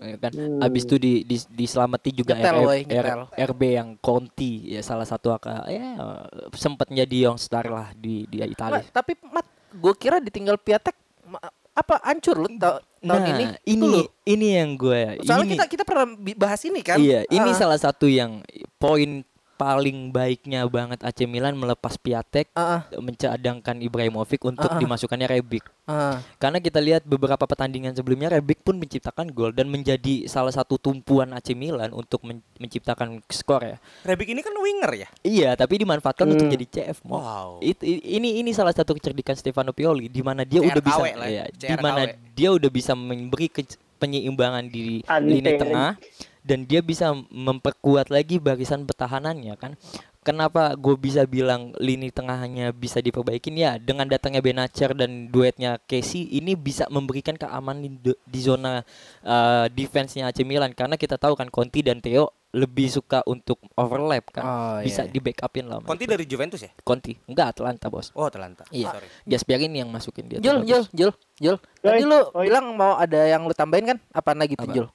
Ya kan. Abis itu di, di diselamati juga Nyetel, RB, woy, R-. RB yang Conti ya salah satu aka ya sempat jadi youngstar lah di di Italia. Mat, tapi Mat, gue kira ditinggal Piatek apa hancur lu ta- tahun nah, ini? ini ini yang gue Soalnya ini kita kita pernah bahas ini kan? Iya, ini Ah, salah satu yang poin paling baiknya banget AC Milan melepas Piatek ah, mencadangkan Ibrahimovic untuk Ah, ah. dimasukkannya Rebic. ah. Karena kita lihat beberapa pertandingan sebelumnya Rebic pun menciptakan gol dan menjadi salah satu tumpuan AC Milan untuk men- menciptakan skor ya. Rebic ini kan winger ya? Iya, tapi dimanfaatkan untuk Hmm. jadi CF. Mo. Wow. It- ini ini salah satu kecerdikan Stefano Pioli di mana dia udah bisa lah ya, ya, di mana dia udah bisa memberi ke- penyeimbangan di Ante. lini tengah dan dia bisa memperkuat lagi barisan pertahanannya kan. Kenapa gue bisa bilang lini tengahnya bisa diperbaikin ya dengan datangnya Benacer dan duetnya Casey ini bisa memberikan keamanan di, di zona uh, defense-nya AC Milan karena kita tahu kan Conti dan Theo lebih suka untuk overlap kan Oh, bisa iya. di backupin lah Conti itu. dari Juventus ya? Conti enggak Atlanta bos Oh, Atalanta. Iya. Sorry. Gasperini yang masukin dia Jul. Jul, Jul, Jul. Tadi lu oi. bilang mau ada yang lu tambahin kan? Apaan lagi tuh, Apa? Jul?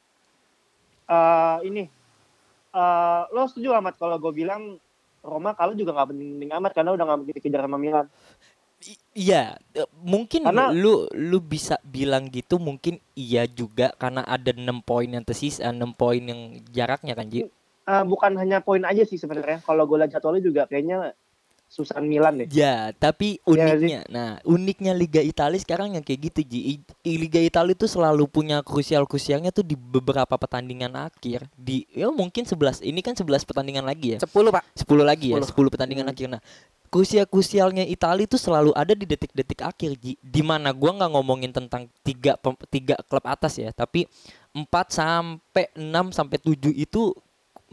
Eh, ini eh lo setuju amat kalau gue bilang Roma kalau juga nggak penting amat karena udah nggak dikejar sama Milan. I- Iya, eh, mungkin Karena- lu lu bisa bilang gitu mungkin iya juga karena ada enam poin yang tersisa, enam poin yang jaraknya kan Ji. Eh, bukan hanya poin aja sih sebenarnya. Kalau gue lihat jadwalnya juga kayaknya susah Milan deh. Ya, tapi nggak uniknya, nah uniknya Liga Italia sekarang yang kayak gitu Ji. I- Liga Italia itu selalu punya krusial-krusialnya tuh di beberapa pertandingan akhir. Di ya mungkin 11, ini kan 11 pertandingan lagi ya. 10, Pak. 10 lagi ya, 10. 10 pertandingan akhir. Nah, krusial-krusialnya Italia itu selalu ada di detik-detik akhir Ji. Di mana gua nggak ngomongin tentang tiga tiga klub atas ya, tapi 4 sampai 6 sampai 7 itu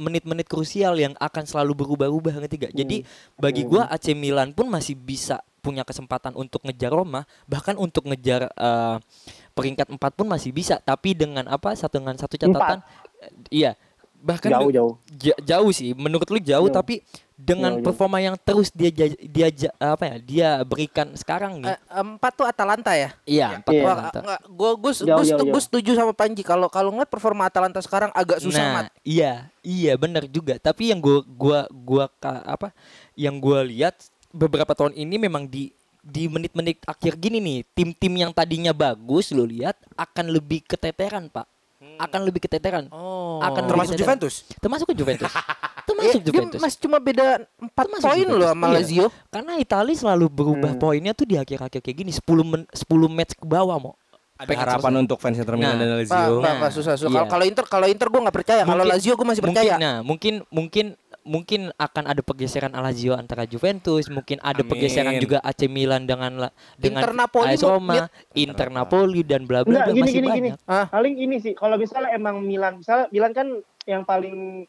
menit-menit krusial yang akan selalu berubah-ubah ketiga. Jadi bagi gua AC Milan pun masih bisa punya kesempatan untuk ngejar Roma, bahkan untuk ngejar eh, peringkat 4 pun masih bisa, tapi dengan apa? Satu dengan satu catatan. Eh, Iya. Bahkan Jauh jauh. Ja- jauh sih menurut lu jauh Jauh. tapi dengan jauh. performa yang terus dia dia apa ya dia berikan sekarang nih Eh, empat tuh Atalanta ya? iya empat Iya. Atalanta. enggak, gua gua Jauh, gua, jauh, gua jauh. setuju sama Panji kalau kalau ngeliat performa Atalanta sekarang agak susah, nah Mat. iya iya benar juga tapi yang gua gua gua ka- apa yang gua lihat beberapa tahun ini memang di di menit-menit akhir gini nih tim-tim yang tadinya bagus lu lihat akan lebih keteteran pak akan lebih keteteran Oh. akan Termasuk keteteran. Juventus. termasuk ke Juventus termasuk dia Juventus masih cuma beda 4 Termasuk poin loh sama Iya. Lazio. Karena Italia selalu berubah Hmm. poinnya tuh di akhir-akhir kayak gini 10 men 10 match ke bawah mau. Ada Pengen harapan untuk fans Inter Milan Nah, dan Lazio. Nah, Pak, susah, susah. iya. Kalau kalau Inter kalau Inter gua nggak percaya. Kalau Mungkin- Lazio gua masih Mungkin percaya. nah, mungkin mungkin mungkin akan ada pergeseran Lazio antara Juventus, mungkin ada Amin. pergeseran juga AC Milan dengan dengan Inter Napoli AS Roma, Inter Napoli dan bla bla bla gini masih gini gini. banyak. Ah. Paling ini sih kalau misalnya emang Milan, misalnya Milan kan yang paling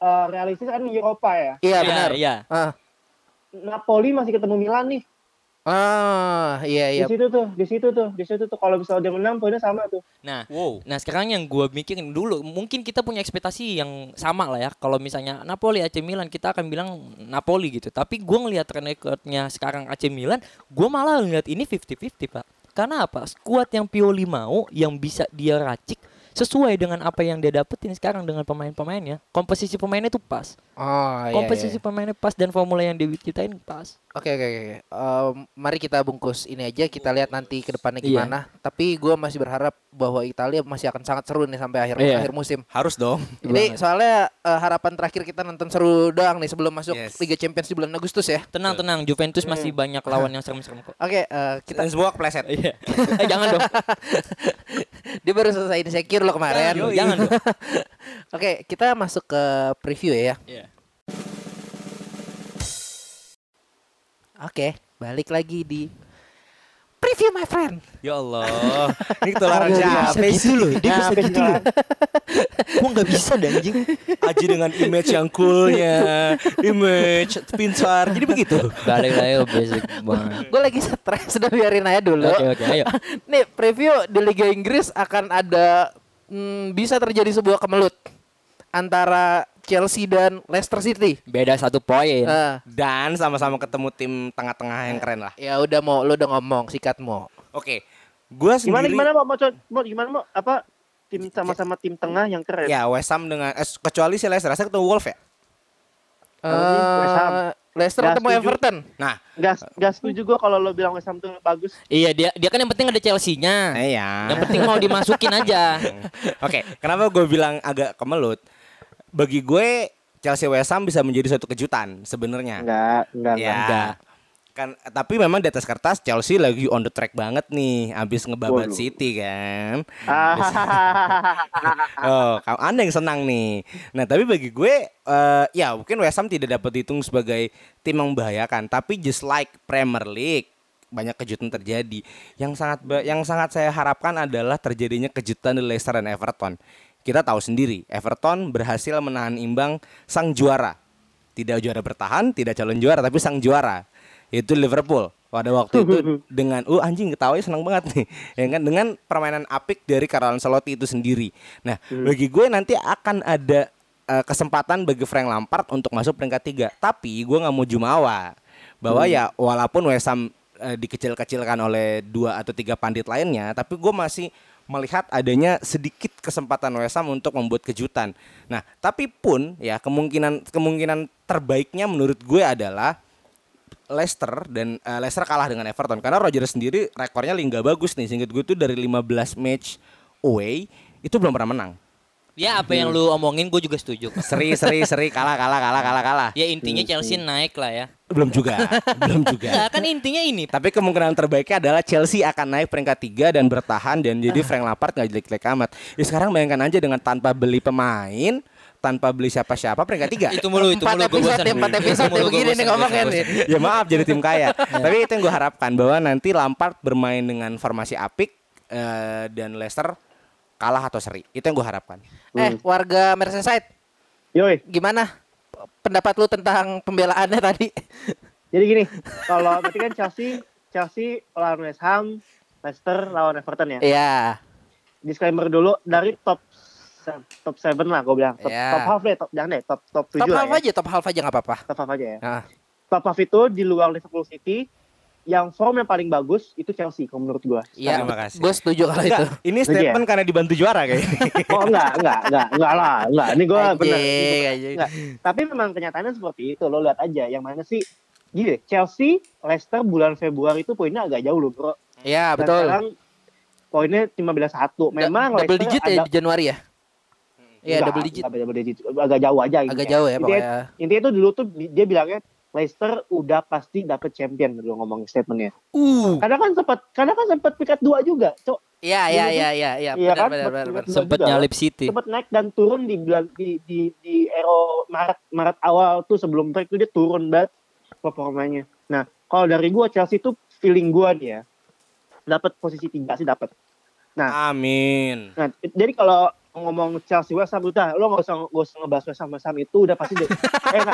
eh, realistis kan Eropa ya. Iya, Iya, benar. Iya. Ah. Napoli masih ketemu Milan nih. Ah, iya iya. Di situ tuh, di situ tuh, di situ tuh. Kalau misalnya dia menang poinnya sama tuh. Nah, Wow. Nah sekarang yang gue mikirin dulu mungkin kita punya ekspektasi yang sama lah ya kalau misalnya Napoli AC Milan kita akan bilang Napoli gitu tapi gue ngelihat track recordnya sekarang AC Milan gue malah ngeliat ini 50-50 pak karena apa skuad yang Pioli mau yang bisa dia racik sesuai dengan apa yang dia dapetin sekarang dengan pemain-pemainnya. Komposisi pemainnya tuh pas. Oh, iya, Komposisi iya. pemainnya pas dan formula yang diciptain pas. Oke oke oke. Em, mari kita bungkus ini aja kita lihat nanti ke depannya Iya. gimana. Tapi gue masih berharap bahwa Italia masih akan sangat seru nih sampai akhir Iya. akhir musim. Harus dong. Ini soalnya eh, harapan terakhir kita nonton seru doang nih sebelum masuk Yes. Liga Champions di bulan Agustus ya. Tenang tenang, Juventus masih banyak lawan yang serem-serem kok. Oke, eh, kita Kita semua kepleset. Iya. Eh, jangan dong. dia baru selesai insecure lo kemarin. Jangan, jangan dong. Oke, kita masuk ke preview ya. Iya. Oke, balik lagi di preview my friend. Ya Allah. Ini ketularan siapa sih? loh, dia bisa gitu loh. Kok nggak bisa dah anjing? Aji dengan image yang coolnya, image pintar. Jadi begitu. Balik lagi ke basic banget. Gue lagi stres, udah biarin aja dulu. Oke oke, ayo. Nih, preview di Liga Inggris akan ada hmm, bisa terjadi sebuah kemelut antara Chelsea dan Leicester City. Beda satu poin. Eh, Dan sama-sama ketemu tim tengah-tengah yang keren lah. ya udah mau lu udah ngomong sikat mau. Oke. Gua Gimana sendiri gimana mau mau co- mau gimana mau apa tim sama-sama tim tengah yang keren. Ya West Ham dengan eh, kecuali si Leicester saya ketemu Wolves ya. Kalau West Ham. Eh, Leicester Nggak ketemu setuju. Everton. Nah, Gak, gak setuju gue kalau lo bilang West Ham tuh bagus. Iya dia dia kan yang penting ada Chelsea-nya. iya. Yang penting mau dimasukin aja. Oke, kenapa gue bilang agak kemelut? Bagi gue Chelsea West Ham bisa menjadi suatu kejutan sebenarnya. Enggak, enggak, Ya. enggak. Kan tapi memang di atas kertas Chelsea lagi on the track banget nih, habis ngebabat Waduh. City kan. Ah, Oh, kamu Anda yang senang nih. Nah, tapi bagi gue eh, ya mungkin West Ham tidak dapat dihitung sebagai tim yang membahayakan, tapi just like Premier League banyak kejutan terjadi. Yang sangat yang sangat saya harapkan adalah terjadinya kejutan di Leicester dan Everton. Kita tahu sendiri, Everton berhasil menahan imbang sang juara. Tidak juara bertahan, tidak calon juara, tapi sang juara yaitu Liverpool. Pada waktu itu dengan uh anjing ketawa senang banget nih. Ya kan dengan permainan apik dari Carlo Ancelotti itu sendiri. Nah, bagi gue nanti akan ada eh, kesempatan bagi Frank Lampard untuk masuk peringkat tiga. Tapi gue nggak mau jumawa bahwa ya walaupun West Ham eh, dikecil-kecilkan oleh dua atau tiga pandit lainnya, tapi gue masih melihat adanya sedikit kesempatan West Ham untuk membuat kejutan. Nah, tapi pun ya kemungkinan kemungkinan terbaiknya menurut gue adalah Leicester dan eh, Leicester kalah dengan Everton karena Rodgers sendiri rekornya lingga bagus nih singkat gue tuh dari 15 match away itu belum pernah menang. Ya apa yang lu omongin gue juga setuju. kok. Seri seri seri kalah kalah kalah kalah kalah. Ya intinya Chelsea naik lah ya. Belum juga, belum juga. Ya kan intinya ini. Tapi kemungkinan terbaiknya adalah Chelsea akan naik peringkat 3 dan bertahan dan jadi Frank Lampard nggak jelek-jelek amat. Ya sekarang bayangkan aja dengan tanpa beli pemain, tanpa beli siapa-siapa peringkat 3. Itu mulu itu Empat mulu gue episode, bosan. empat episode Itu mulu gua begini nih ngomongnya nih. ya maaf jadi tim kaya. Tapi itu yang gue harapkan bahwa nanti Lampard bermain dengan formasi apik eh, dan Leicester kalah atau seri. Itu yang gue harapkan. Eh, warga Merseyside, Yoi, gimana pendapat lu tentang pembelaannya tadi? jadi gini, kalau berarti kan Chelsea, Chelsea lawan West Ham, Leicester lawan Everton ya. Iya. Disclaimer dulu dari top top 7 lah gue bilang. Top, Ya. top half deh, top jangan deh, top top 7 Top lah half ya. aja, top half aja nggak apa-apa. Top half aja ya. Ah. Top half itu di luar Liverpool City yang form yang paling bagus itu Chelsea kalau menurut gue. Iya, Terima kasih. gue setuju kalau itu. Ini statement karena dibantu juara kayaknya. Oh enggak, enggak, enggak, enggak lah, enggak. Ini benar. gua- anjing. Enggak. Tapi memang kenyataannya seperti itu. Lo lihat aja yang mana sih gini Chelsea, Leicester bulan Februari itu poinnya agak jauh loh, Bro. Iya, betul. sekarang poinnya 15-1. Memang double Leicester digit ya di Januari ya? Iya, double digit. double digit. Agak jauh aja Agak jauh ya Intinya- pokoknya. Intinya itu dulu tuh di- dia bilangnya Leicester udah pasti dapet champion dulu ngomong statementnya. Uh. Karena kan sempat karena kan sempat peringkat dua juga, Cok. Iya, iya, iya, iya, iya. Iya Benar, kan? benar, benar, benar. Juga. nyalip City. sempat naik dan turun di bulan di di di ero Maret Maret awal tuh sebelum break tuh dia turun banget performanya. Nah, kalau dari gua Chelsea tuh feeling gua nih ya dapat posisi tiga sih dapat. Amin. Nah, jadi kalau ngomong Chelsea West Ham udah lo nggak usah nggak usah ngebahas West Ham West Ham itu udah pasti deh. eh,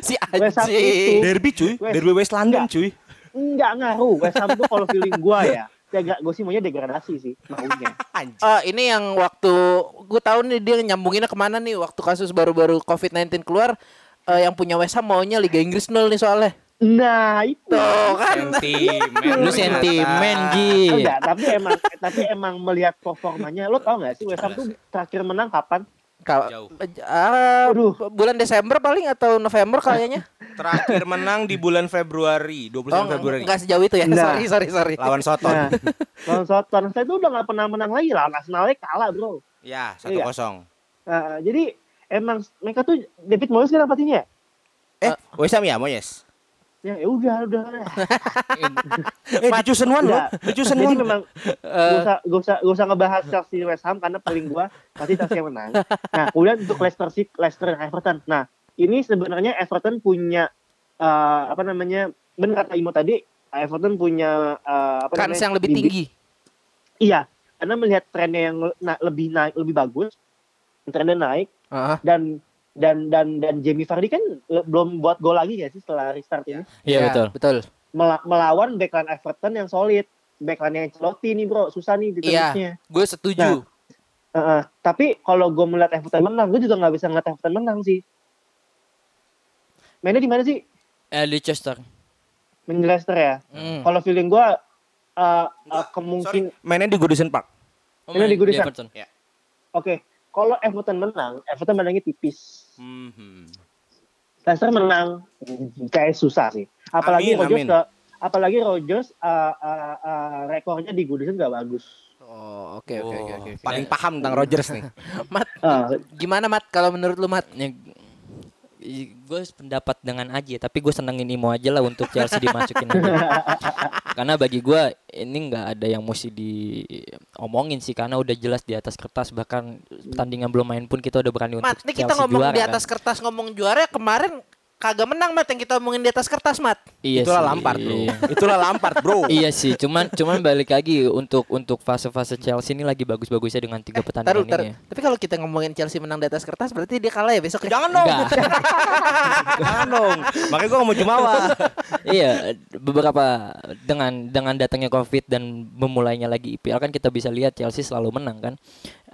si anjing. itu Derby cuy, West- Derby West London Enggak. cuy. nggak ngaruh West Ham tuh kalau feeling gua ya. Ya gue sih maunya degradasi sih maunya. Eh, ini yang waktu gue tahu nih dia nyambunginnya ke mana nih waktu kasus baru-baru COVID-19 keluar eh, yang punya West Ham maunya Liga Inggris nol nih soalnya. Nah itu. Tuh kan. Sentimen. Lu sentimen Ji. Enggak, tapi emang tapi emang melihat performanya lo tau gak sih West Ham tuh terakhir menang kapan? Kalau Jauh. ah, Aduh. bulan Desember paling atau November kayaknya. Terakhir menang di bulan Februari, 29 Oh, Februari. enggak sejauh itu ya. Nah. Sorry, sorry, sorry. Lawan Soton. Nah, lawan Southampton saya tuh udah gak pernah menang lagi lah. Arsenalnya kalah bro. Ya, Iya. 1-0. Nah, jadi emang mereka tuh David Moyes kan pelatihnya? Eh, West Ham ya, Moyes? Ya ya udah udah. Eh, di Chosen One loh. Enggak. Di Jadi One. memang gak usah gak usah gak usah ngebahas Chelsea West Ham karena paling gua pasti Chelsea yang menang. Nah, kemudian untuk Leicester City, Leicester dan Everton. Nah, ini sebenarnya Everton punya eh, apa namanya? Benar kata Imo tadi, Everton punya eh, apa Kans namanya? yang lebih bibit- tinggi. Iya, karena melihat trennya yang na- lebih naik lebih bagus, trennya naik Heeh. dan dan dan dan Jamie Vardy kan eh, belum buat gol lagi ya sih setelah restart ini. Iya Ya, betul. Betul. Mela- melawan backline Everton yang solid. Backline yang Ancelotti nih bro, susah nih Iya. ditembusnya. Gue setuju. Heeh. tapi kalau gue melihat Everton menang, gue juga nggak bisa ngeliat Everton menang sih. Mainnya di mana sih? Eh, Leicester. Main Leicester ya. Hmm. Kalau feeling gue uh, uh, Sorry, kemungkinan mainnya di Goodison Park. Oh, Ini di main Goodison. Everton. oke. Kalau Everton menang, Everton menangnya tipis. Mhm. Leicester menang kayak susah sih. Apalagi Amin, Rodgers amin. ke apalagi Rodgers uh, uh, uh, rekornya di Goodison gak bagus. Oh, oke oke oke oke. Paling paham tentang Rogers nih. Mat, Ah, gimana Mat kalau menurut lu Mat? Gue pendapat dengan Aji tapi gue senengin Imo aja lah untuk Chelsea dimasukin aja. karena bagi gue ini nggak ada yang mesti diomongin sih karena udah jelas di atas kertas bahkan pertandingan belum main pun kita udah berani Mat, untuk ini Chelsea kita ngomong juara di kan. atas kertas ngomong juara kemarin kagak menang Mat yang kita omongin di atas kertas Mat. iya Itulah sih. Lampard, Bro. Itulah Lampard, Bro. iya sih cuman cuman balik lagi untuk untuk fase-fase Chelsea ini lagi bagus-bagusnya dengan tiga Taruh, pertandingan taruh. ini ya. Tapi kalau kita ngomongin Chelsea menang di atas kertas berarti dia kalah ya besok. Jangan dong. Jangan dong. Makanya gue gak mau jumawa. iya, beberapa dengan dengan datangnya Covid dan memulainya lagi IPL kan kita bisa lihat Chelsea selalu menang kan.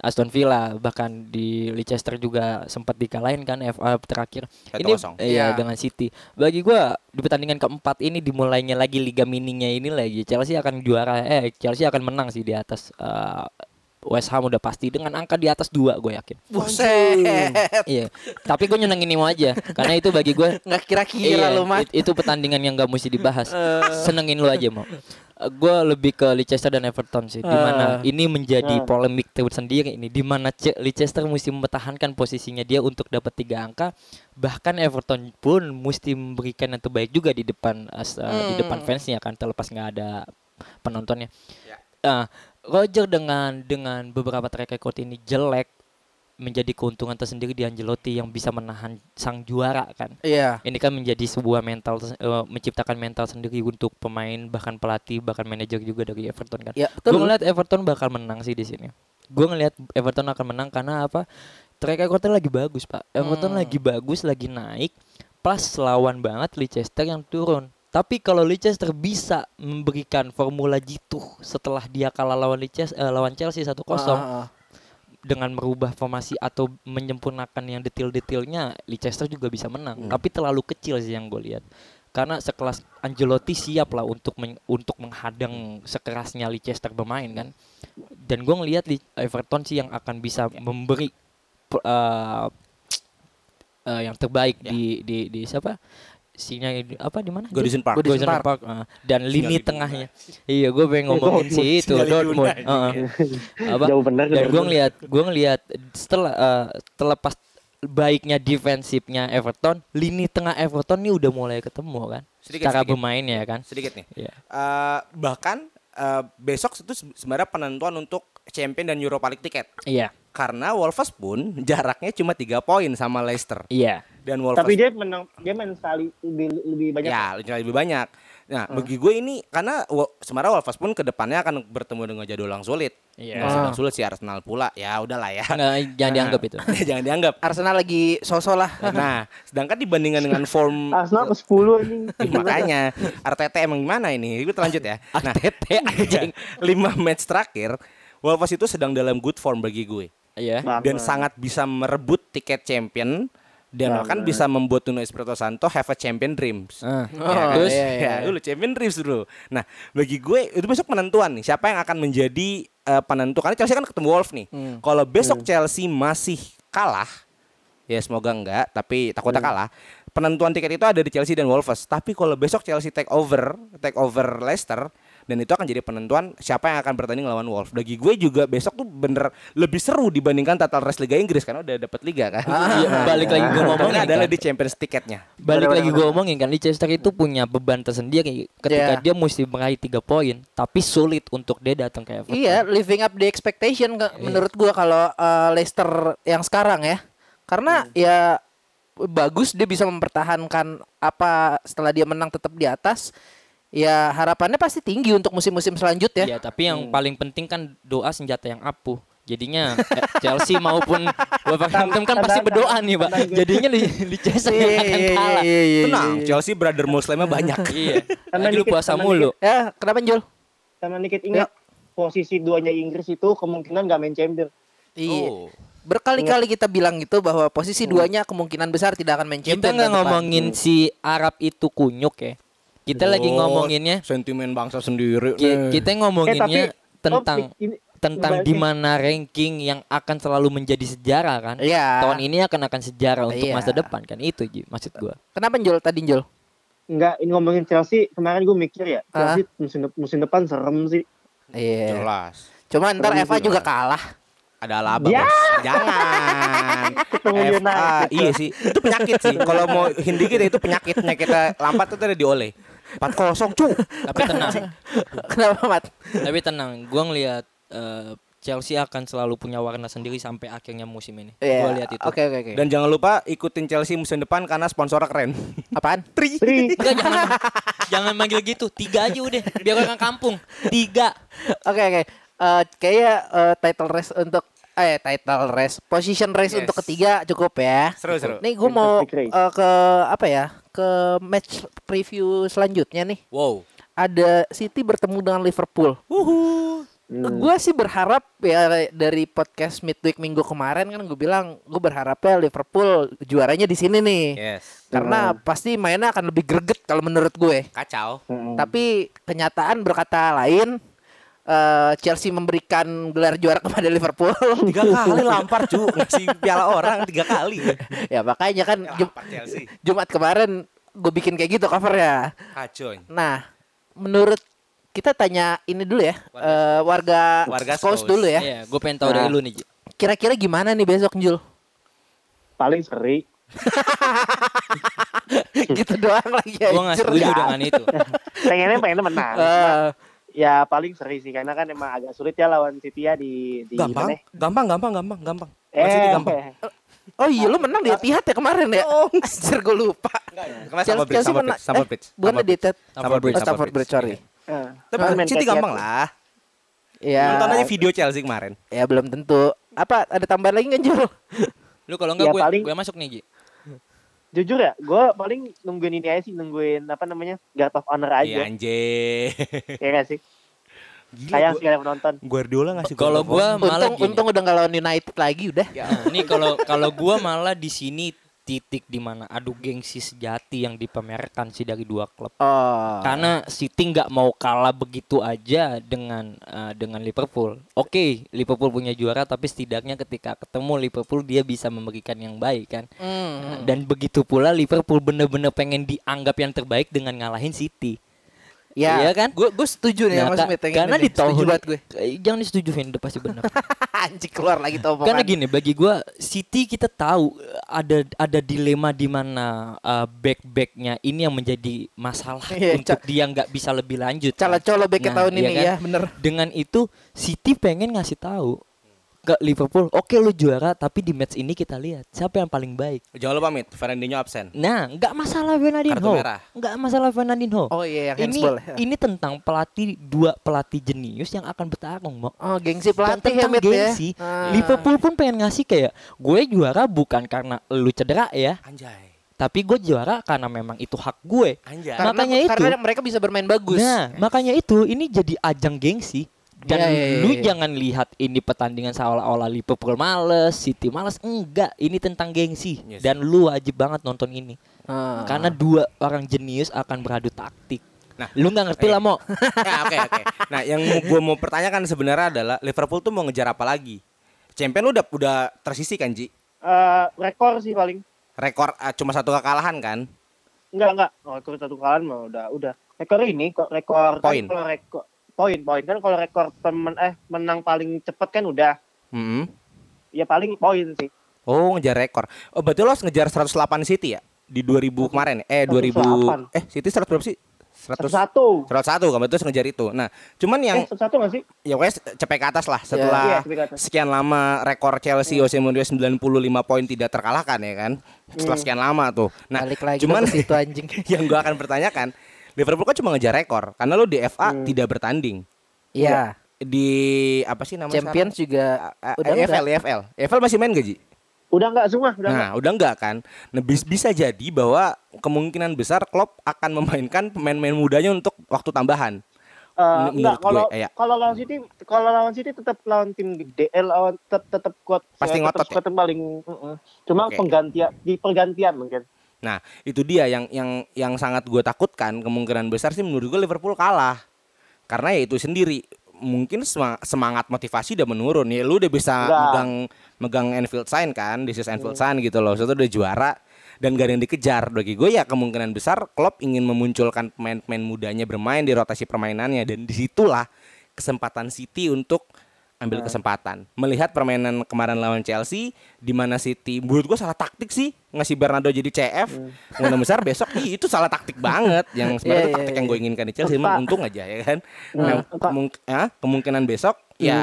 Aston Villa bahkan di Leicester juga sempat dikalahin kan FA terakhir. Ini 1-0. iya Iya. dengan City. Bagi gua di pertandingan keempat ini dimulainya lagi liga mininya ini lagi Chelsea akan juara eh Chelsea akan menang sih di atas eh, West Ham udah pasti dengan angka di atas dua gue yakin. Buset. iya. Tapi gue nyenengin Imo aja karena itu bagi gue Nggak kira-kira it- itu pertandingan yang gak mesti dibahas. Senengin lu aja mau. Gue lebih ke Leicester dan Everton sih, di mana ini menjadi Eh. polemik tersendiri ini, di mana Ce- Leicester mesti mempertahankan posisinya dia untuk dapat tiga angka, bahkan Everton pun mesti memberikan yang terbaik juga di depan uh, di depan fansnya kan, terlepas nggak ada penontonnya. Ah, Roger dengan dengan beberapa track record ini jelek menjadi keuntungan tersendiri di Angelotti yang bisa menahan sang juara kan Iya. ini kan menjadi sebuah mental eh, menciptakan mental sendiri untuk pemain bahkan pelatih bahkan manajer juga dari Everton kan. Ya, Gue betul. ngeliat Everton bakal menang sih di sini. Gue ngeliat Everton akan menang karena apa? Track recordnya lagi bagus pak. Everton Hmm. lagi bagus, lagi naik. Plus lawan banget Leicester yang turun. Tapi kalau Leicester bisa memberikan formula jitu setelah dia kalah lawan Leicester eh, lawan Chelsea 1-0 Ah, ah. Dengan merubah formasi atau menyempurnakan yang detail-detailnya Leicester juga bisa menang. Tapi terlalu kecil sih yang gue lihat. Karena sekelas Angelotti siap lah untuk men- untuk menghadang sekerasnya Leicester bermain kan. Dan gue ngelihat Li- Everton sih yang akan bisa memberi pe- eh, eh, yang terbaik di di di siapa sinya apa di mana Goodison Park. Goodison Goodison Park, eh. dan lini Sinyal tengahnya iya gue pengen ngomongin sih itu Sinyal Dortmund Heeh. apa Jauh bener dan gue ngeliat gue ngeliat setelah eh, terlepas baiknya defensifnya Everton lini tengah Everton nih udah mulai ketemu kan Sedikit, cara sedikit. bermainnya kan Sedikit nih. Iya. Eh, bahkan eh, besok itu se- sebenarnya penentuan untuk Champion dan Europa League tiket. iya Karena Wolves pun jaraknya cuma tiga poin sama Leicester. iya Dan Wolves Tapi dia menang dia main sekali lebih lebih banyak. Ya, lebih lebih banyak. Nah, bagi gue ini karena sebenarnya Wolves pun ke depannya akan bertemu dengan jadwal yang sulit. Iya. Nggak sedang sulit sih Arsenal pula. Ya udahlah ya. Nggak, jangan dianggap itu Jangan dianggap. Arsenal lagi sosok lah. Nah, sedangkan dibandingkan dengan form Arsenal ke 10 ini. Makanya Arteta emang gimana ini? Kita lanjut ya. Nah, Arteta, anjing. 5 match terakhir Wolves itu sedang dalam good form bagi gue iya dan sangat bisa merebut tiket champion Dan Nah, kan bisa membuat Nuno Espirito Santo have a champion dreams. Ya, Oh, terus iya, iya. ya dulu champion dreams dulu. Nah, bagi gue itu besok penentuan nih siapa yang akan menjadi eh, penentu karena Chelsea kan ketemu Wolves nih. Hmm. Kalau besok Chelsea masih kalah ya semoga enggak tapi takutnya kalah. Penentuan tiket itu ada di Chelsea dan Wolves. Tapi kalau besok Chelsea take over, take over Leicester dan itu akan jadi penentuan siapa yang akan bertanding lawan Wolves. Bagi gue juga besok tuh bener lebih seru dibandingkan total race Liga Inggris karena udah dapat liga kan. Iya, balik lagi gue ngomongin Untungnya adalah kan. di Champions tiketnya. Balik lagi gue ngomongin kan Leicester itu punya beban tersendiri ketika Iya. dia mesti meraih tiga poin tapi sulit untuk dia datang ke Everton. Iya, living up the expectation ke- menurut gua kalau uh, Leicester yang sekarang ya. Karena ya bagus dia bisa mempertahankan apa setelah dia menang tetap di atas. Ya harapannya pasti tinggi untuk musim-musim selanjutnya. Iya, tapi yang paling penting kan doa senjata yang ampuh. Jadinya eh, Chelsea maupun Wolverhampton kan pasti berdoa nih, Pak. Jadinya di, di Chelsea yang akan Iya, kalah. iya, iya, Tenang, iya. Chelsea brother muslimnya banyak. Iya. Lagi lu puasa mulu. Ya, kenapa Jul? Sama dikit ingat posisi duanya Inggris itu kemungkinan gak main champion. Iya. Oh. Berkali-kali kita bilang gitu bahwa posisi duanya kemungkinan besar tidak akan main Kita champion. nggak ngomongin si Arab itu kunyuk ya. Kita lagi Oh, ngomonginnya sentimen bangsa sendiri. ki- nih. kita ngomonginnya Eh, tapi- tentang oh, ini- tentang di mana ranking yang akan selalu menjadi sejarah kan. Iya. Tahun ini akan akan sejarah untuk Iya. masa depan kan itu Ji, maksud gua. Kenapa Jul tadi Jul? Enggak, ini ngomongin Chelsea, kemarin gue mikir ya, Ah. Chelsea musim, dep- musim depan serem sih. Iya. Jelas. Cuma ntar Eva juga. juga kalah. Ada laba, Ya. Bos. Jangan. Ketemu FA, iya sih. Itu penyakit sih. Kalau mau hindi kita itu penyakitnya kita lampat itu ada di oleh. 4-0, cu. Tapi tenang. Kenapa Mat? Tapi tenang, gua ngelihat eh, Chelsea akan selalu punya warna sendiri sampai akhirnya musim ini. Iya. Gua lihat itu. Oke oke oke. Dan jangan lupa ikutin Chelsea musim depan karena sponsornya keren. Apaan? Tri. Tri, Enggak jangan jangan manggil gitu. Tiga aja udah. Biar orang kampung. Tiga. Oke oke. Eh, kayaknya eh, title race untuk eh title race, position race Yes. untuk ketiga cukup ya. Seru seru. Nih gue mau eh, ke apa ya? Ke match preview selanjutnya nih. Wow. Ada City bertemu dengan Liverpool. Hmm. Gue sih berharap ya dari podcast midweek minggu kemarin kan gue bilang gue berharapnya Liverpool juaranya di sini nih. Yes. Karena pasti mainnya akan lebih greget kalau menurut gue. Kacau. Hmm. Tapi kenyataan berkata lain eh, Chelsea memberikan gelar juara kepada Liverpool. Tiga kali lampar cu ngasih piala orang tiga kali. ya makanya kan Jum- Chelsea. Jumat kemarin gue bikin kayak gitu covernya. Kacau. Nah, menurut kita tanya ini dulu ya, eh, warga, Warga Scouse Scouse. dulu ya. Iya, gue pengen tahu dari Nah. lu nih. Kira-kira gimana nih besok Jul? paling seri. gitu doang lagi ya. Gue nggak setuju dengan itu. Pengennya pengennya menang. Eh. Ya paling seri sih karena kan emang agak sulit ya lawan City ya di di Gampang, mana? gampang, gampang, gampang, gampang. Eh, Masih gampang. Oh iya lu menang di Etihad ya kemarin ya? Anjir gue lupa. Kemarin sama Bridge, sama Bridge, sama Bridge. Bukan sama di Etihad. Stamford Bridge, Oh, Stamford Bridge, sorry. Eh, Tapi City gampang lah. Ya. Nonton aja video Chelsea kemarin. Ya belum tentu. Apa ada tambahan lagi nggak Jul? Lu kalau enggak Ya, gue gue masuk nih, Ji. Jujur ya, gue paling nungguin ini aja sih, nungguin apa namanya guard of honor Iya aja. anjir. ya nggak sih? Gila, Sayang gua- sekali penonton. Guardiola ngasih Kalau gue malah Untung gini. untung udah nggak lawan United lagi udah. Nah, ini kalau kalau gua malah di sini titik di mana adu gengsi sejati yang dipamerkan sih dari dua klub. Oh. Karena City nggak mau kalah begitu aja dengan eh, dengan Liverpool. Oke, Liverpool punya juara tapi setidaknya ketika ketemu Liverpool dia bisa memberikan yang baik kan. Hmm. Dan begitu pula Liverpool bener-bener pengen dianggap yang terbaik dengan ngalahin City. Ya, Iya kan? Gue gue setuju nih Nah, sama Smith yang karena di tahun gue. Eh, jangan disetujuin udah pasti benar. Anjing keluar lagi tuh Karena gini bagi gua City kita tahu eh, ada ada dilema di mana eh, back-backnya ini yang menjadi masalah Iya, untuk dia nggak bisa lebih lanjut. Cala colo beke Nah, tahun iya ini kan? ya, bener. Dengan itu City pengen ngasih tahu ke Liverpool, oke lu juara tapi di match ini kita lihat siapa yang paling baik. Jangan lupa Mit, Fernandinho absen. Nah, nggak masalah Fernandinho. Kartu merah. Nggak masalah Fernandinho. Oh iya yang ini ya. ini tentang pelatih dua pelatih jenius yang akan bertarung, Mo. Oh, gengsi Dan pelatih ya, tentang Mit ya. gengsi, Ah. Liverpool pun pengen ngasih kayak gue juara bukan karena lu cedera ya, Anjay. tapi gue juara karena memang itu hak gue. Anjay. Karena, makanya itu- karena mereka bisa bermain bagus. Nah, makanya itu ini jadi ajang gengsi Dan Iya, iya, iya, lu iya. jangan lihat ini pertandingan seolah-olah Liverpool males, City males. Enggak, ini tentang gengsi. Yes. Dan lu wajib banget nonton ini. Ah. Karena dua orang jenius akan beradu taktik. Nah, Lu nggak ngerti eh. lah, Mo. ya oke oke. Nah, yang gue mau pertanyakan sebenarnya adalah Liverpool tuh mau ngejar apa lagi? Champion udah udah tersisi kan, Ji? Eh, rekor sih paling. Rekor eh, cuma satu kekalahan kan? Enggak enggak. Oh, rekor satu kalian mah udah udah. Rekor ini kok rekor Poin. rekor poin poin kan kalau rekor pemen eh menang paling cepet kan udah Hmm. ya paling poin sih. Oh, ngejar rekor. Oh, berarti lo harus ngejar 108 City ya? Di 2000 kemarin. Eh, 2000. 108. Eh, City 100 berapa sih? 100 Satu satu. 101 kan berarti harus ngejar itu. Nah, cuman yang Eh satu satu nggak sih? ya pokoknya cepet ke atas lah setelah Iya, cepet ke atas. sekian lama rekor Chelsea Jose Mourinho 95 poin tidak terkalahkan ya kan. Setelah Hmm. sekian lama tuh. Nah, Balik lagi cuman situ anjing. yang gua akan pertanyakan Liverpool kan cuma ngejar rekor karena lo di FA Hmm. tidak bertanding. Iya. Di apa sih namanya Champions juga sekarang? udah Eh, EFL, enggak. EFL. EFL masih main gaji? Udah enggak semua, udah enggak. Nah, udah enggak kan? Nah, bis- bisa jadi bahwa kemungkinan besar Klopp akan memainkan pemain-pemain mudanya untuk waktu tambahan. Eh, menurut enggak gue, kalau iya. kalau lawan City kalau lawan City tetap lawan tim gede eh, lawan tetap tetap kuat Pasti tetap ngotot ya? kuat paling mm-mm. cuma Oke. penggantian di pergantian mungkin Nah, itu dia yang yang yang sangat gue takutkan kemungkinan besar sih menurut gue Liverpool kalah. Karena ya itu sendiri. Mungkin sema- semangat motivasi udah menurun. Ya lu udah bisa megang megang Anfield sign kan this is Anfield sign gitu loh. Itu udah juara dan gak ada yang dikejar. Bagi gue ya kemungkinan besar Klopp ingin memunculkan pemain-pemain mudanya bermain di rotasi permainannya. Dan di situlah kesempatan City untuk ambil kesempatan. Melihat permainan kemarin lawan Chelsea di mana City menurut gue salah taktik sih ngasih Bernardo jadi CF kemungkinan besar besok ih, itu salah taktik banget. Yang sebenarnya Iya, itu iya, taktik iya. yang gue inginkan di Chelsea emang untung aja ya kan? Nah, Pak. kemung- ah, kemungkinan besok Hmm, ya.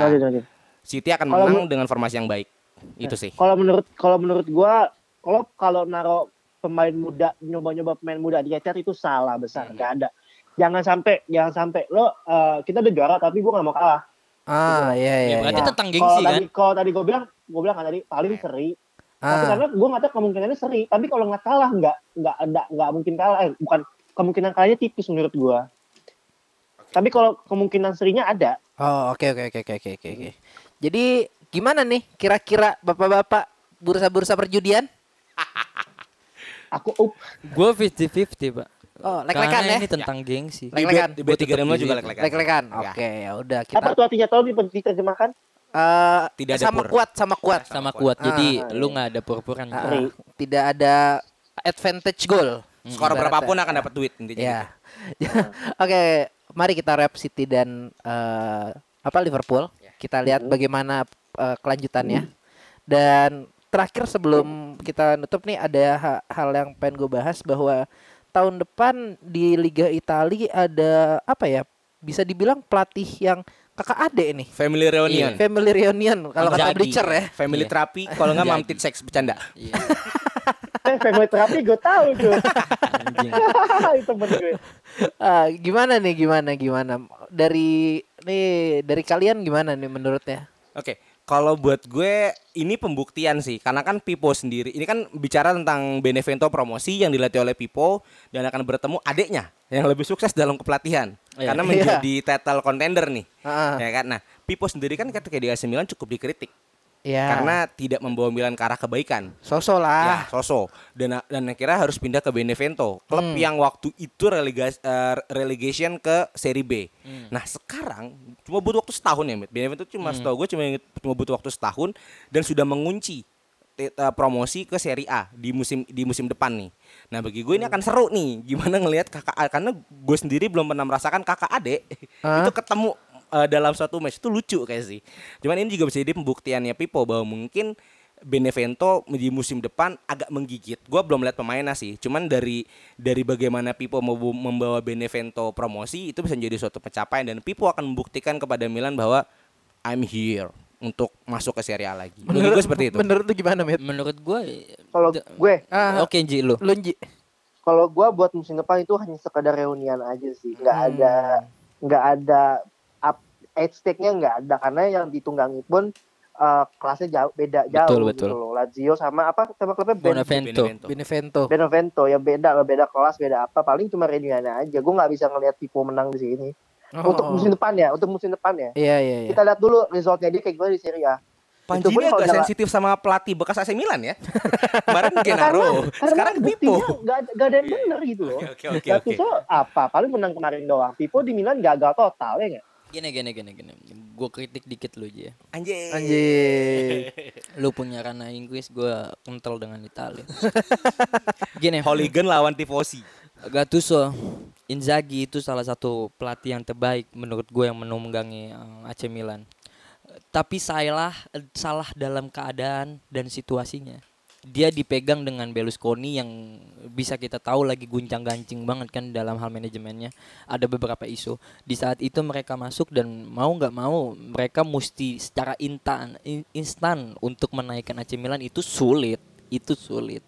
City akan Kalau menang dengan formasi yang baik. Itu sih. kalau menurut kalau menurut gua kalau kalau naro pemain muda nyoba-nyoba pemain muda di ECR itu salah besar Hmm. nggak ada. Jangan sampai jangan sampai lo eh, kita udah juara tapi gua nggak mau kalah Ah, iya iya. Ya, berarti iya. Tentang kalau gengsi kan. tadi kalau tadi gua bilang gua bilang kan tadi paling seri tapi Ah. karena gua nggak tahu kemungkinannya seri tapi kalau nggak kalah nggak nggak ada nggak mungkin kalah eh bukan kemungkinan kalahnya tipis menurut gua tapi kalau kemungkinan serinya ada Oh, oke oke oke oke oke oke. oke. Jadi gimana nih kira-kira Bapak-bapak bursa-bursa perjudian? aku up Gue 50-50, Pak. Oh, lek-lekan ya? ini tentang gengsi. Lek-lekan. di bet tiga tetap juga di- lek-lekan Lek-lekan. Ya. Oke, ya udah apa kita tuh artinya tolong di- diterjemahkan eh Tidak ada sama pur. kuat sama kuat. Sama kuat. Jadi Ah, lu iya. nggak ada pur-puran. Ah, tidak ada advantage goal. skor Ibaratnya. berapapun akan dapat duit intinya Ya. Oke, mari kita rap City dan eh, apa Liverpool. Kita lihat bagaimana eh, kelanjutannya. Dan terakhir sebelum kita nutup nih ada ha- hal yang pengen gue bahas bahwa tahun depan di Liga Italia ada apa ya? Bisa dibilang pelatih yang kakak adek nih. family reunion Family reunion kalau kata. Bleacher ya. family Iya. terapi kalau nggak Jadi. mamtit seks bercanda Iya. eh family terapi gue tahu tuh Anjing. itu gue Ah, gimana nih gimana gimana dari nih dari kalian gimana nih menurutnya? Oke, kalau buat gue ini pembuktian sih, karena kan Pipo sendiri ini kan bicara tentang Benevento promosi yang dilatih oleh Pipo dan akan bertemu adiknya yang lebih sukses dalam kepelatihan. Iya. karena menjadi title contender nih, Ah, ya kan? Nah, Pipo sendiri kan ketika di AC Milan cukup dikritik ya. karena tidak membawa Milan ke arah kebaikan. sosok lah. Ya, Soso dan dan akhirnya harus pindah ke Benevento, klub Hmm. yang waktu itu relegas- eh, relegation ke Serie B. Hmm. Nah sekarang cuma butuh waktu setahun ya, Mit. Benevento cuma setahu gue cuma cuma butuh waktu setahun dan sudah mengunci eh, promosi ke Serie A di musim di musim depan nih. Nah bagi gue ini akan seru nih, gimana ngelihat kakak karena gue sendiri belum pernah merasakan kakak adek itu ketemu eh, dalam suatu match itu lucu kayak sih. Cuman ini juga bisa jadi pembuktiannya Pipo bahwa mungkin Benevento di musim depan agak menggigit. Gua belum lihat pemainnya sih. Cuman dari dari bagaimana Pipo mau membawa Benevento promosi itu bisa menjadi suatu pencapaian dan Pipo akan membuktikan kepada Milan bahwa I'm here untuk masuk ke Serie A lagi. Menurut gue seperti itu. Menurut lu gimana, Mit? Menurut gue kalau gue Ah, Oke Ji lu. lu Ji. kalau gue buat musim depan itu hanya sekedar reunian aja sih nggak Hmm. ada nggak ada age stake-nya nggak ada karena yang ditunggangi pun eh, kelasnya jauh beda jauh Betul, gitu betul. loh Lazio sama apa sama klubnya Ben Bonavento. Benevento. Benevento ya beda lah beda kelas beda apa paling cuma reunian aja gue nggak bisa ngelihat Pipo menang di sini Oh. untuk musim depan ya, untuk musim depan ya. Iya iya iya. Kita lihat dulu resultnya dia kayak gimana di Serie A. Panji ini agak dalam- sensitif sama pelatih bekas AC Milan ya. Kemarin Genaro, sekarang buktinya Pipo. ada- nggak ada yang benar gitu loh. Oke oke oke. Apa? Paling menang kemarin doang. Pipo di Milan gagal total ya nggak? Gini gini gini gini. Gue kritik dikit lu aja. ya. Anjing. Anjing. Lu punya karena Inggris, gue kental dengan Italia. gini, Hooligan lawan Tifosi. Gattuso, Inzaghi itu salah satu pelatih yang terbaik menurut gue yang menunggangi eh, AC Milan. Tapi salah salah dalam keadaan dan situasinya. Dia dipegang dengan Berlusconi yang bisa kita tahu lagi guncang-gancing banget kan dalam hal manajemennya. Ada beberapa isu. Di saat itu mereka masuk dan mau nggak mau mereka mesti secara instan in- instan untuk menaikkan AC Milan itu sulit, itu sulit.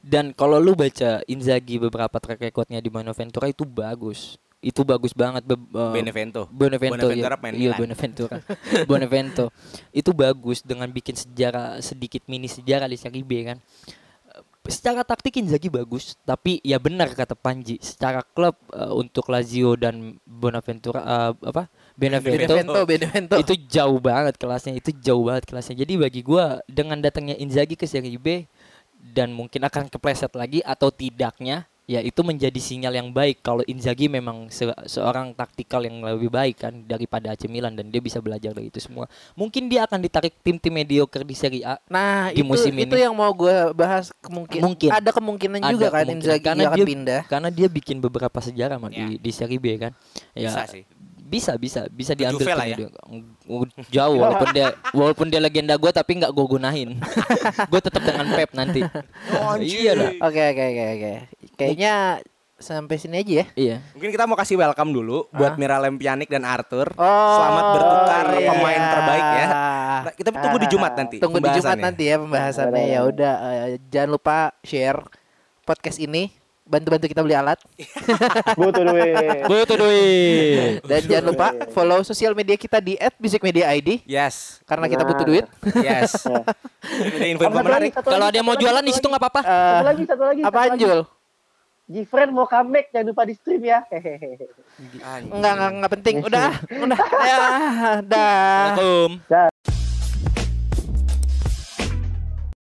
Dan kalau lu baca Inzaghi beberapa track recordnya di Bonaventura itu bagus. Itu bagus banget. Be- eh, Benevento. Bonaventura iya, main iya Milan. Bonaventura. Bonavento itu bagus dengan bikin sejarah sedikit mini sejarah di Serie B kan. Secara taktik Inzaghi bagus, tapi ya benar kata Panji, secara klub eh, untuk Lazio dan Bonaventura eh, apa? Benevento, Benevento, Benevento. itu jauh banget kelasnya, itu jauh banget kelasnya. Jadi bagi gua dengan datangnya Inzaghi ke Serie B dan mungkin akan kepleset lagi atau tidaknya ya itu menjadi sinyal yang baik kalau Inzaghi memang se- seorang taktikal yang lebih baik kan daripada AC Milan dan dia bisa belajar dari itu semua. Mungkin dia akan ditarik tim-tim mediocre di Serie A. Nah, di itu musim itu ini. yang mau gue bahas kemungkin, Mungkin. ada kemungkinan Ada juga kan kemungkinan. Inzaghi Karena akan dia- pindah. Karena dia bikin beberapa sejarah Ya. di di Serie B kan. Ya, Bisa sih. Bisa bisa bisa diambil Juve lah ya. jauh walaupun dia walaupun dia legenda gue tapi nggak gue gunain gue tetap dengan Pep nanti iya lah Oke oke oke oke. Kayaknya sampai sini aja ya. iya Mungkin kita mau kasih welcome dulu buat Miralem Pjanic dan Arthur. Oh, Selamat bertukar iya. pemain terbaik ya. Nah, kita tunggu di Jumat nanti. Tunggu di Jumat nanti ya pembahasannya. Ya udah eh, jangan lupa share podcast ini. Bantu-bantu kita beli alat Butuh duit. Butuh duit. dan jangan lupa follow sosial media kita di @musicmediaid Yes. karena kita butuh duit. Yes. Info-info Satu lagi, menarik. Kalau ada yang mau jualan di situ nggak apa-apa. Eh, Satu lagi, satu lagi. apaan satu lagi. Jul? Gifren mau comeback jangan lupa di stream ya. Hehehe. Enggak enggak penting. Udah, udah. Ya, dah. Assalamualaikum.